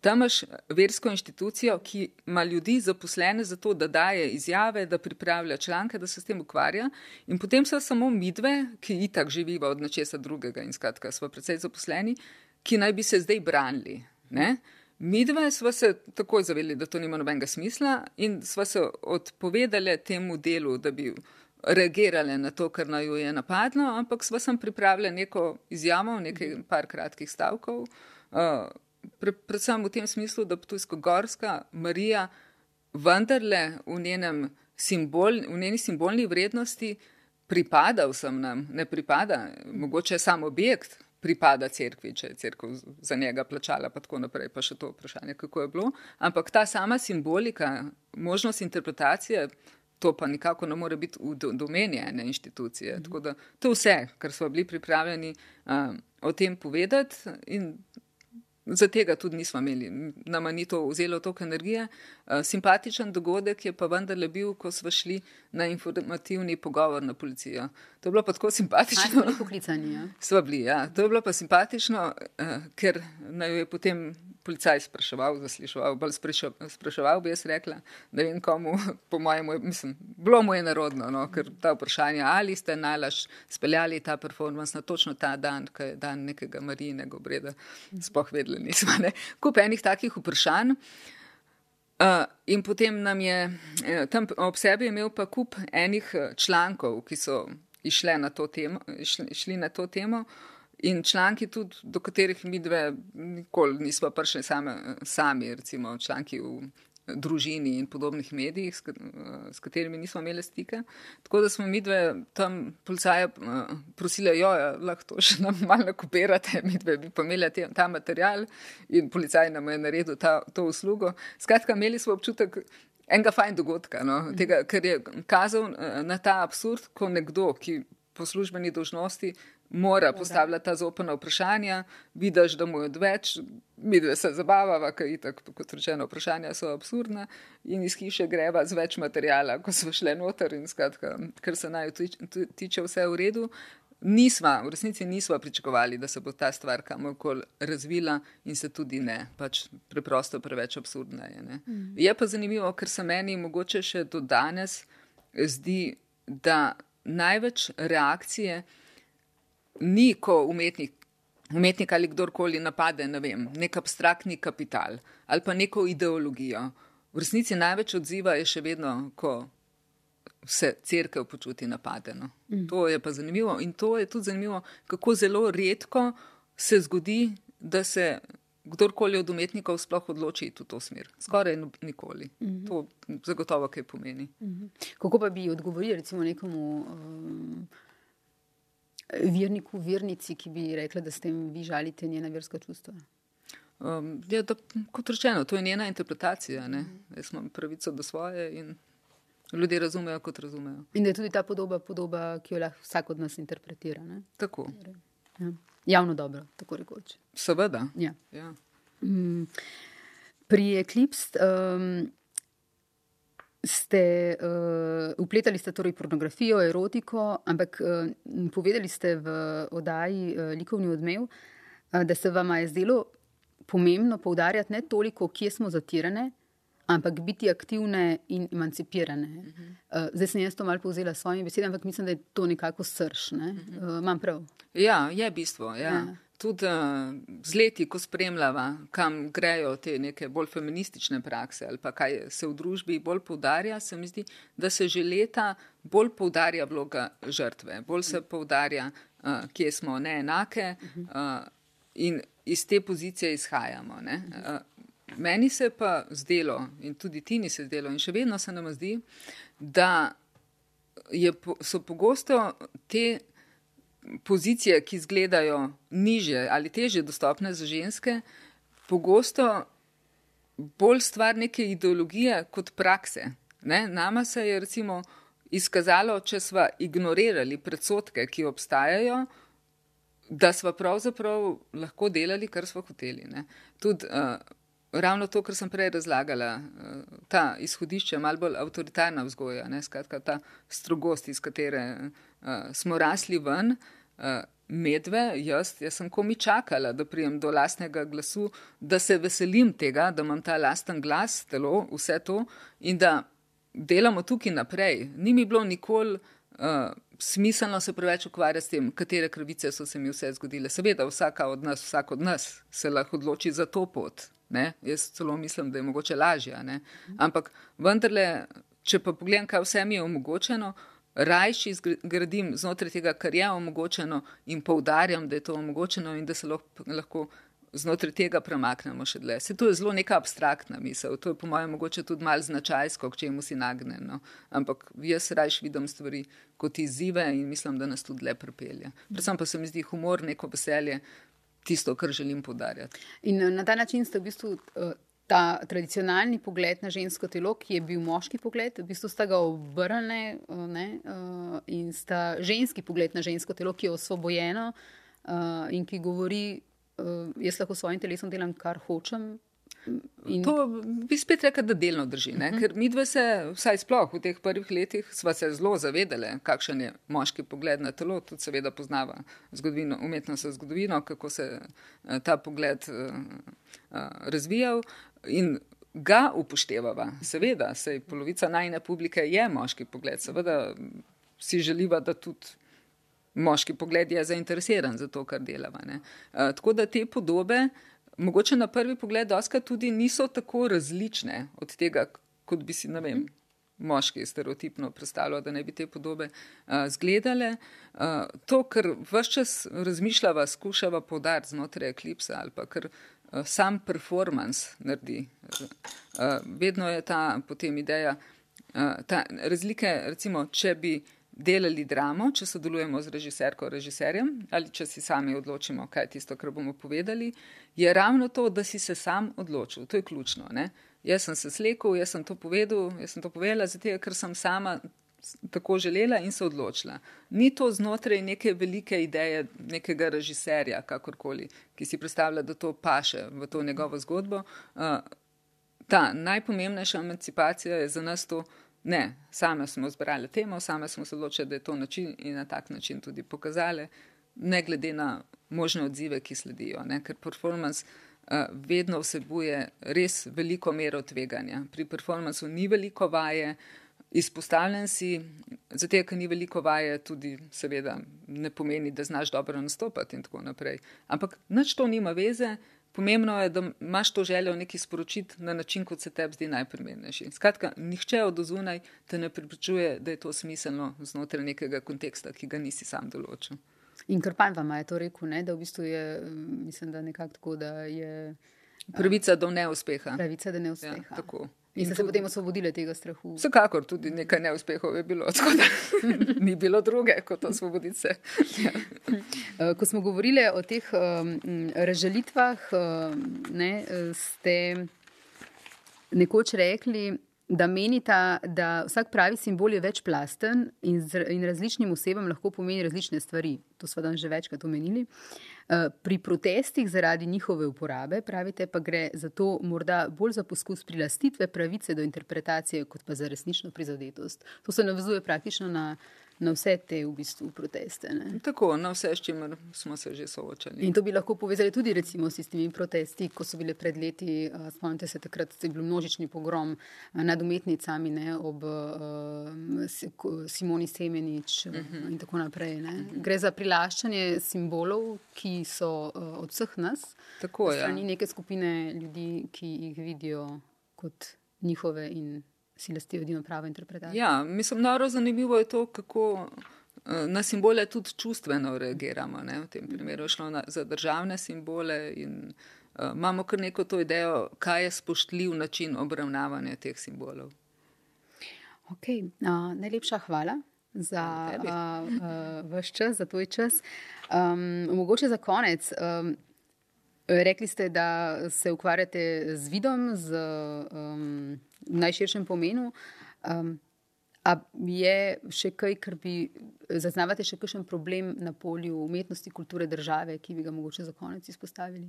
Tam imaš versko inštitucijo, ki ima ljudi zaposlene za to, da daje izjave, da pripravlja članke, da se s tem ukvarja. In potem so samo midve, ki itak živiva od nečesa drugega in skratka smo predvsej zaposleni, ki naj bi se zdaj branili. Ne. Mi dve smo se takoj zavedali, da to nima nobenega smisla in smo se odpovedali temu delu, da bi reagirali na to, kar naj jo je napadlo, ampak smo sem pripravili neko izjavo, nekaj par kratkih stavkov, uh, pre, predvsem v tem smislu, da Ptujsko-Gorska Marija vendarle v, njenem simbol, v njeni simbolni vrednosti pripada vsem nam, ne pripada, mogoče je sam objekt, pripada crkvi, če je crkva za njega plačala, pa tako naprej, pa še to vprašanje, kako je bilo. Ampak ta sama simbolika, možnost interpretacije, to pa nikako ne more biti v domeni ene inštitucije. Tako da to je vse, kar smo bili pripravljeni uh, o tem povedati in Za tega tudi nismo imeli, nama ni to vzelo toliko energije. Uh, simpatičen dogodek je pa vendarle bil, ko smo šli na informativni pogovor na policijo. To je bilo pa tako simpatično. Ali poklicani? Ja. Sva bili, ja. To je bilo pa simpatično, uh, ker naj je potem policaj spraševal, zaslišoval, bolj spraševal, bi jaz rekla, da vem komu, [laughs] po mojemu, mislim, bilo mu je narodno, no, ker ta vprašanja, ali ste najlaž speljali ta performance na točno ta dan, ko je dan nekega marijinega obreda, spoh vedeli nismo, ne. Kup enih takih vprašanj. Uh, in potem nam je eh, tam ob sebi imel pa kup enih eh, člankov, ki so na temo, išli, išli na to temo. In članki, tudi, do katerih mi dve nikoli nismo prišli same, sami, recimo članki v družini in podobnih medijih, s, s katerimi nismo imeli stike. Tako da smo mi dve tam policaje prosili, da ja, lahko to še nam malo kopirate, [laughs] mi dve bi pa imeli te, ta material in policaj nam je naredil ta, to uslugo. Skratka, imeli smo občutek. Enega fajn dogodka, no? Tega, ker je kazal na ta absurd, ko nekdo, ki po službeni dožnosti mora postavljati ta zopana vprašanja, vidiš, da mu je odveč, vidiš, da se zabava, ker je tako, kot rečeno, vprašanja so absurdna in iz hiše greva z več materijala, ko so šle noter in skratka, ker se naj tiče vse v redu. Nisva, v resnici nismo pričakovali, da se bo ta stvar kamorkoli razvila in se tudi ne, pač preprosto preveč absurdna je. Mm. Je pa zanimivo, ker se meni mogoče še do danes zdi, da največ reakcije ni, ko umetnik, umetnik ali kdorkoli napade ne vem, nek abstraktni kapital ali pa neko ideologijo. V resnici največ odziva je še vedno, ko se crkva počuti napadeno. Mm. To je pa zanimivo in to je tudi zanimivo, kako zelo redko se zgodi, da se kdorkoli od umetnikov sploh odloči v to smer. Skoraj nikoli. Mm -hmm. To zagotovo kaj pomeni. Mm -hmm. Kako pa bi odgovorili recimo nekomu. Um verniku, vernici, ki bi rekla, da s tem vi žalite njena verska čustva? Um, ja, da, kot rečeno, to je njena interpretacija. Ne? Jaz imam pravico do svoje in ljudje razumejo, kot razumejo. In da je tudi ta podoba, podoba ki jo lahko vsak od nas interpretira. Ne? Tako. Ja. Javno dobro, tako rekoč. Seveda. Ja. Ja. Mm. Pri Eclipse um, ste uh, upletali ste torej pornografijo, erotiko, ampak uh, povedali ste v oddaji uh, Likovni odmev, uh, da se vam je zdelo pomembno poudarjati ne toliko, kje smo zatirane, ampak biti aktivne in emancipirane. Uh -huh. uh, zdaj sem jaz to malo povzela s svojimi besedami, ampak mislim, da je to nekako srž. Ne? Uh -huh. uh, Imam prav. Ja, je bistvo. Ja. Ja tudi uh, z leti, ko spremljava, kam grejo te neke bolj feministične prakse ali pa kaj se v družbi bolj poudarja, se mi zdi, da se že leta bolj poudarja vloga žrtve, bolj se poudarja, uh, kje smo neenake uh, in iz te pozicije izhajamo. Uh, meni se pa zdelo, in tudi ti ni se zdelo, in še vedno se nam zdi, da je, so pogosto te pozicije, ki izgledajo niže ali teže dostopne za ženske, pogosto bolj stvar neke ideologije kot prakse. Ne? Nama se je recimo izkazalo, če smo ignorirali predsotke, ki obstajajo, da smo pravzaprav lahko delali, kar smo hoteli. Tudi uh, ravno to, kar sem prej razlagala, uh, ta izhodišče, malo bolj avtoritarna vzgoja, ne? skratka ta strogost, iz katere uh, smo rasli ven. Uh, Medve, jaz, jaz sem komi čakala, da prijem do lastnega glasu, da se veselim tega, da imam ta lasten glas, telo, vse to in da delamo tukaj naprej. Ni mi bilo nikoli uh, smiselno se preveč ukvarjati s tem, katere krvice so se mi vse zgodile. Seveda, vsaka od nas, vsak od nas se lahko odloči za to pot. Ne? Jaz celo mislim, da je mogoče lažje. Ne? Ampak vendarle, če pa pogledam, kaj vse mi je omogočeno. Rajši zgradim znotraj tega, kar je omogočeno, in poudarjam, da je to omogočeno, in da se lahko, lahko znotraj tega premaknemo še dlje. Se to je zelo neka abstraktna misel, to je po mojem mogoče tudi mal značajsko, k čemu si nagnjeno. No. Ampak jaz rajš vidim stvari kot izzive in mislim, da nas tudi dlje pripelje. Predvsem pa se mi zdi humor, neko veselje, tisto, kar želim podarjati. In eh, na ta način ste v bistvu. Uh... Ta tradicionalni pogled na žensko telo, ki je bil moški pogled, v bistvu sta ga obrnili uh, in sta ženski pogled na žensko telo, ki je osvobojeno uh, in ki govori uh, jaz lahko s svojim telesom delam, kar hočem. In... To bi spet rekel, da delno drži. Uh mhm. -huh. Ker mi dve se, vsaj sploh v teh prvih letih, sva se zelo zavedali, kakšen je moški pogled na telo, tudi seveda poznava zgodovino, umetnost za zgodovino, kako se uh, ta pogled uh, uh, razvijal. In ga upoštevava, seveda, sej polovica najne publike je moški pogled, seveda si želiva, da tudi moški pogled je zainteresiran za to, kar delava. Uh, tako da te podobe, mogoče na prvi pogled, oska tudi niso tako različne od tega, kot bi si, ne vem. Moški stereotipno predstavljajo, da ne bi te podobe uh, zgledale. Uh, to, kar vse čas razmišljava, skušava podariti znotraj eklipsa ali pa kar uh, sam performance naredi. Uh, vedno je ta potem ideja, uh, ta razlike, recimo, če bi delali dramo, če sodelujemo z režiserko, režiserjem ali če si sami odločimo, kaj je tisto, kar bomo povedali, je ravno to, da si se sam odločil. To je ključno. Ne? Jaz sem se slekel, jaz sem to povedal, jaz sem to povedala, zato ker sem sama tako želela in se odločila. Ni to znotraj neke velike ideje nekega režiserja, kakorkoli, ki si predstavlja, da to paše v to njegovo zgodbo. Uh, ta najpomembnejša emancipacija je za nas to, Ne, same smo zbrali temo, same smo se odločili, da je to način in na tak način tudi pokazali, ne glede na možne odzive, ki sledijo. Ne? Ker performance uh, vedno vsebuje res veliko mero tveganja. Pri performancu ni veliko vaje, izpostavljen si, zato ker ni veliko vaje, tudi seveda ne pomeni, da znaš dobro nastopati in tako naprej. Ampak nič to nima veze. Pomembno je, da imaš to željo nekaj sporočiti na način, kot se tebi zdi najprimernejši. Skratka, nihče od zunaj te ne pripričuje, da je to smiselno znotraj nekega konteksta, ki ga nisi sam določil. In Krpan vam je to rekel, ne? da v bistvu je, mislim, da nekako tako, da je. Pravica do neuspeha. Pravica do neuspeha. Ja, tako. In ste se potem osvobodili tega strahu? Vsekakor, tudi nekaj neuspehov je bilo, [laughs] tako da ni bilo druge kot osvoboditi se. Ja. Eh, ko smo govorili o teh um, razžalitvah, um, ne, ste nekoč rekli, da menita, da vsak pravi simbol je večplasten in, in različnim osebam lahko pomeni različne stvari. To smo danes že večkrat omenili. Uh, pri protestih zaradi njihove uporabe, pravite, pa gre za to morda bolj za poskus prilastitve pravice do interpretacije, kot pa za resnično prizadetost. To se navezuje praktično na na vse te v bistvu proteste. Ne? Tako, na vse, s čimer smo se že soočali. In to bi lahko povezali tudi recimo, s tistimi protesti, ko so bile pred leti, uh, spomnite se, takrat je bil množični pogrom uh, nad umetnicami ne, ob uh, Simoni Semenič uh -huh. uh, in tako naprej. Uh -huh. Gre za prilaščanje simbolov, ki so uh, od vseh nas. Tako je. Strani neke skupine ljudi, ki jih vidijo kot njihove in si lastijo edino pravo interpretacijo. Ja, mislim, noro zanimivo je to, kako eh, na simbole tudi čustveno reagiramo. Ne? V tem primeru je šlo na, za državne simbole in uh, imamo kar neko to idejo, kaj je spoštljiv način obravnavanja teh simbolov. Ok, uh, najlepša hvala. Za uh, uh, vaš čas, za tvoj čas. Um, mogoče za konec, um, Rekli ste, da se ukvarjate z vidom, z um, najširšem pomenu. Um, A je še kaj, kar bi zaznavate, še kakšen problem na polju umetnosti, kulture države, ki bi ga mogoče za konec izpostavili?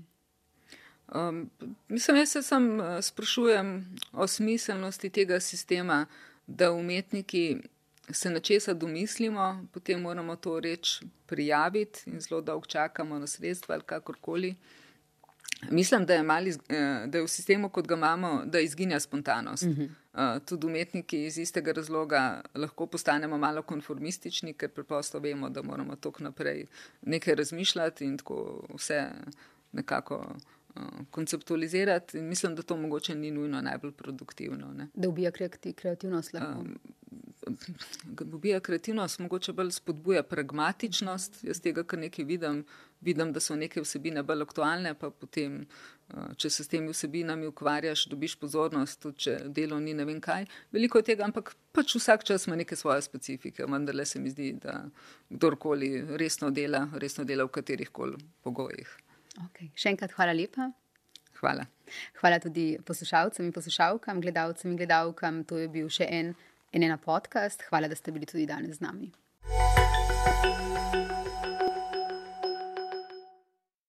Um, mislim, jaz se sam sprašujem o smiselnosti tega sistema, da umetniki se na česa domislimo, potem moramo to reč prijaviti in zelo dolgo čakamo na sredstva ali kakorkoli. Mislim, da je, mali, eh, da je v sistemu, kot ga imamo, da izginja spontanost. Uh -huh. Tudi umetniki iz istega razloga lahko postanemo malo konformistični, ker preprosto vemo, da moramo tok naprej nekaj razmišljati in tako vse nekako uh, konceptualizirati. In mislim, da to mogoče ni nujno najbolj produktivno. Ne. Da ubija kreativnost. Um, ubija kreativnost, mogoče bolj spodbuja pragmatičnost. Jaz tega, kar nekaj vidim, vidim, da so neke vsebine bolj aktualne, pa potem, eh, če se s temi vsebinami ukvarjaš, dobiš pozornost, tudi če delo ni ne vem kaj. Veliko je tega, ampak pač vsak čas ima neke svoje specifike. Vendar le se mi zdi, da kdorkoli resno dela, resno dela v katerih koli pogojih. Okay. Še enkrat hvala lepa. Hvala. Hvala tudi poslušalcem in poslušalkam, gledalcem in gledalkam. To je bil še en, en ena podcast. Hvala, da ste bili tudi danes z nami.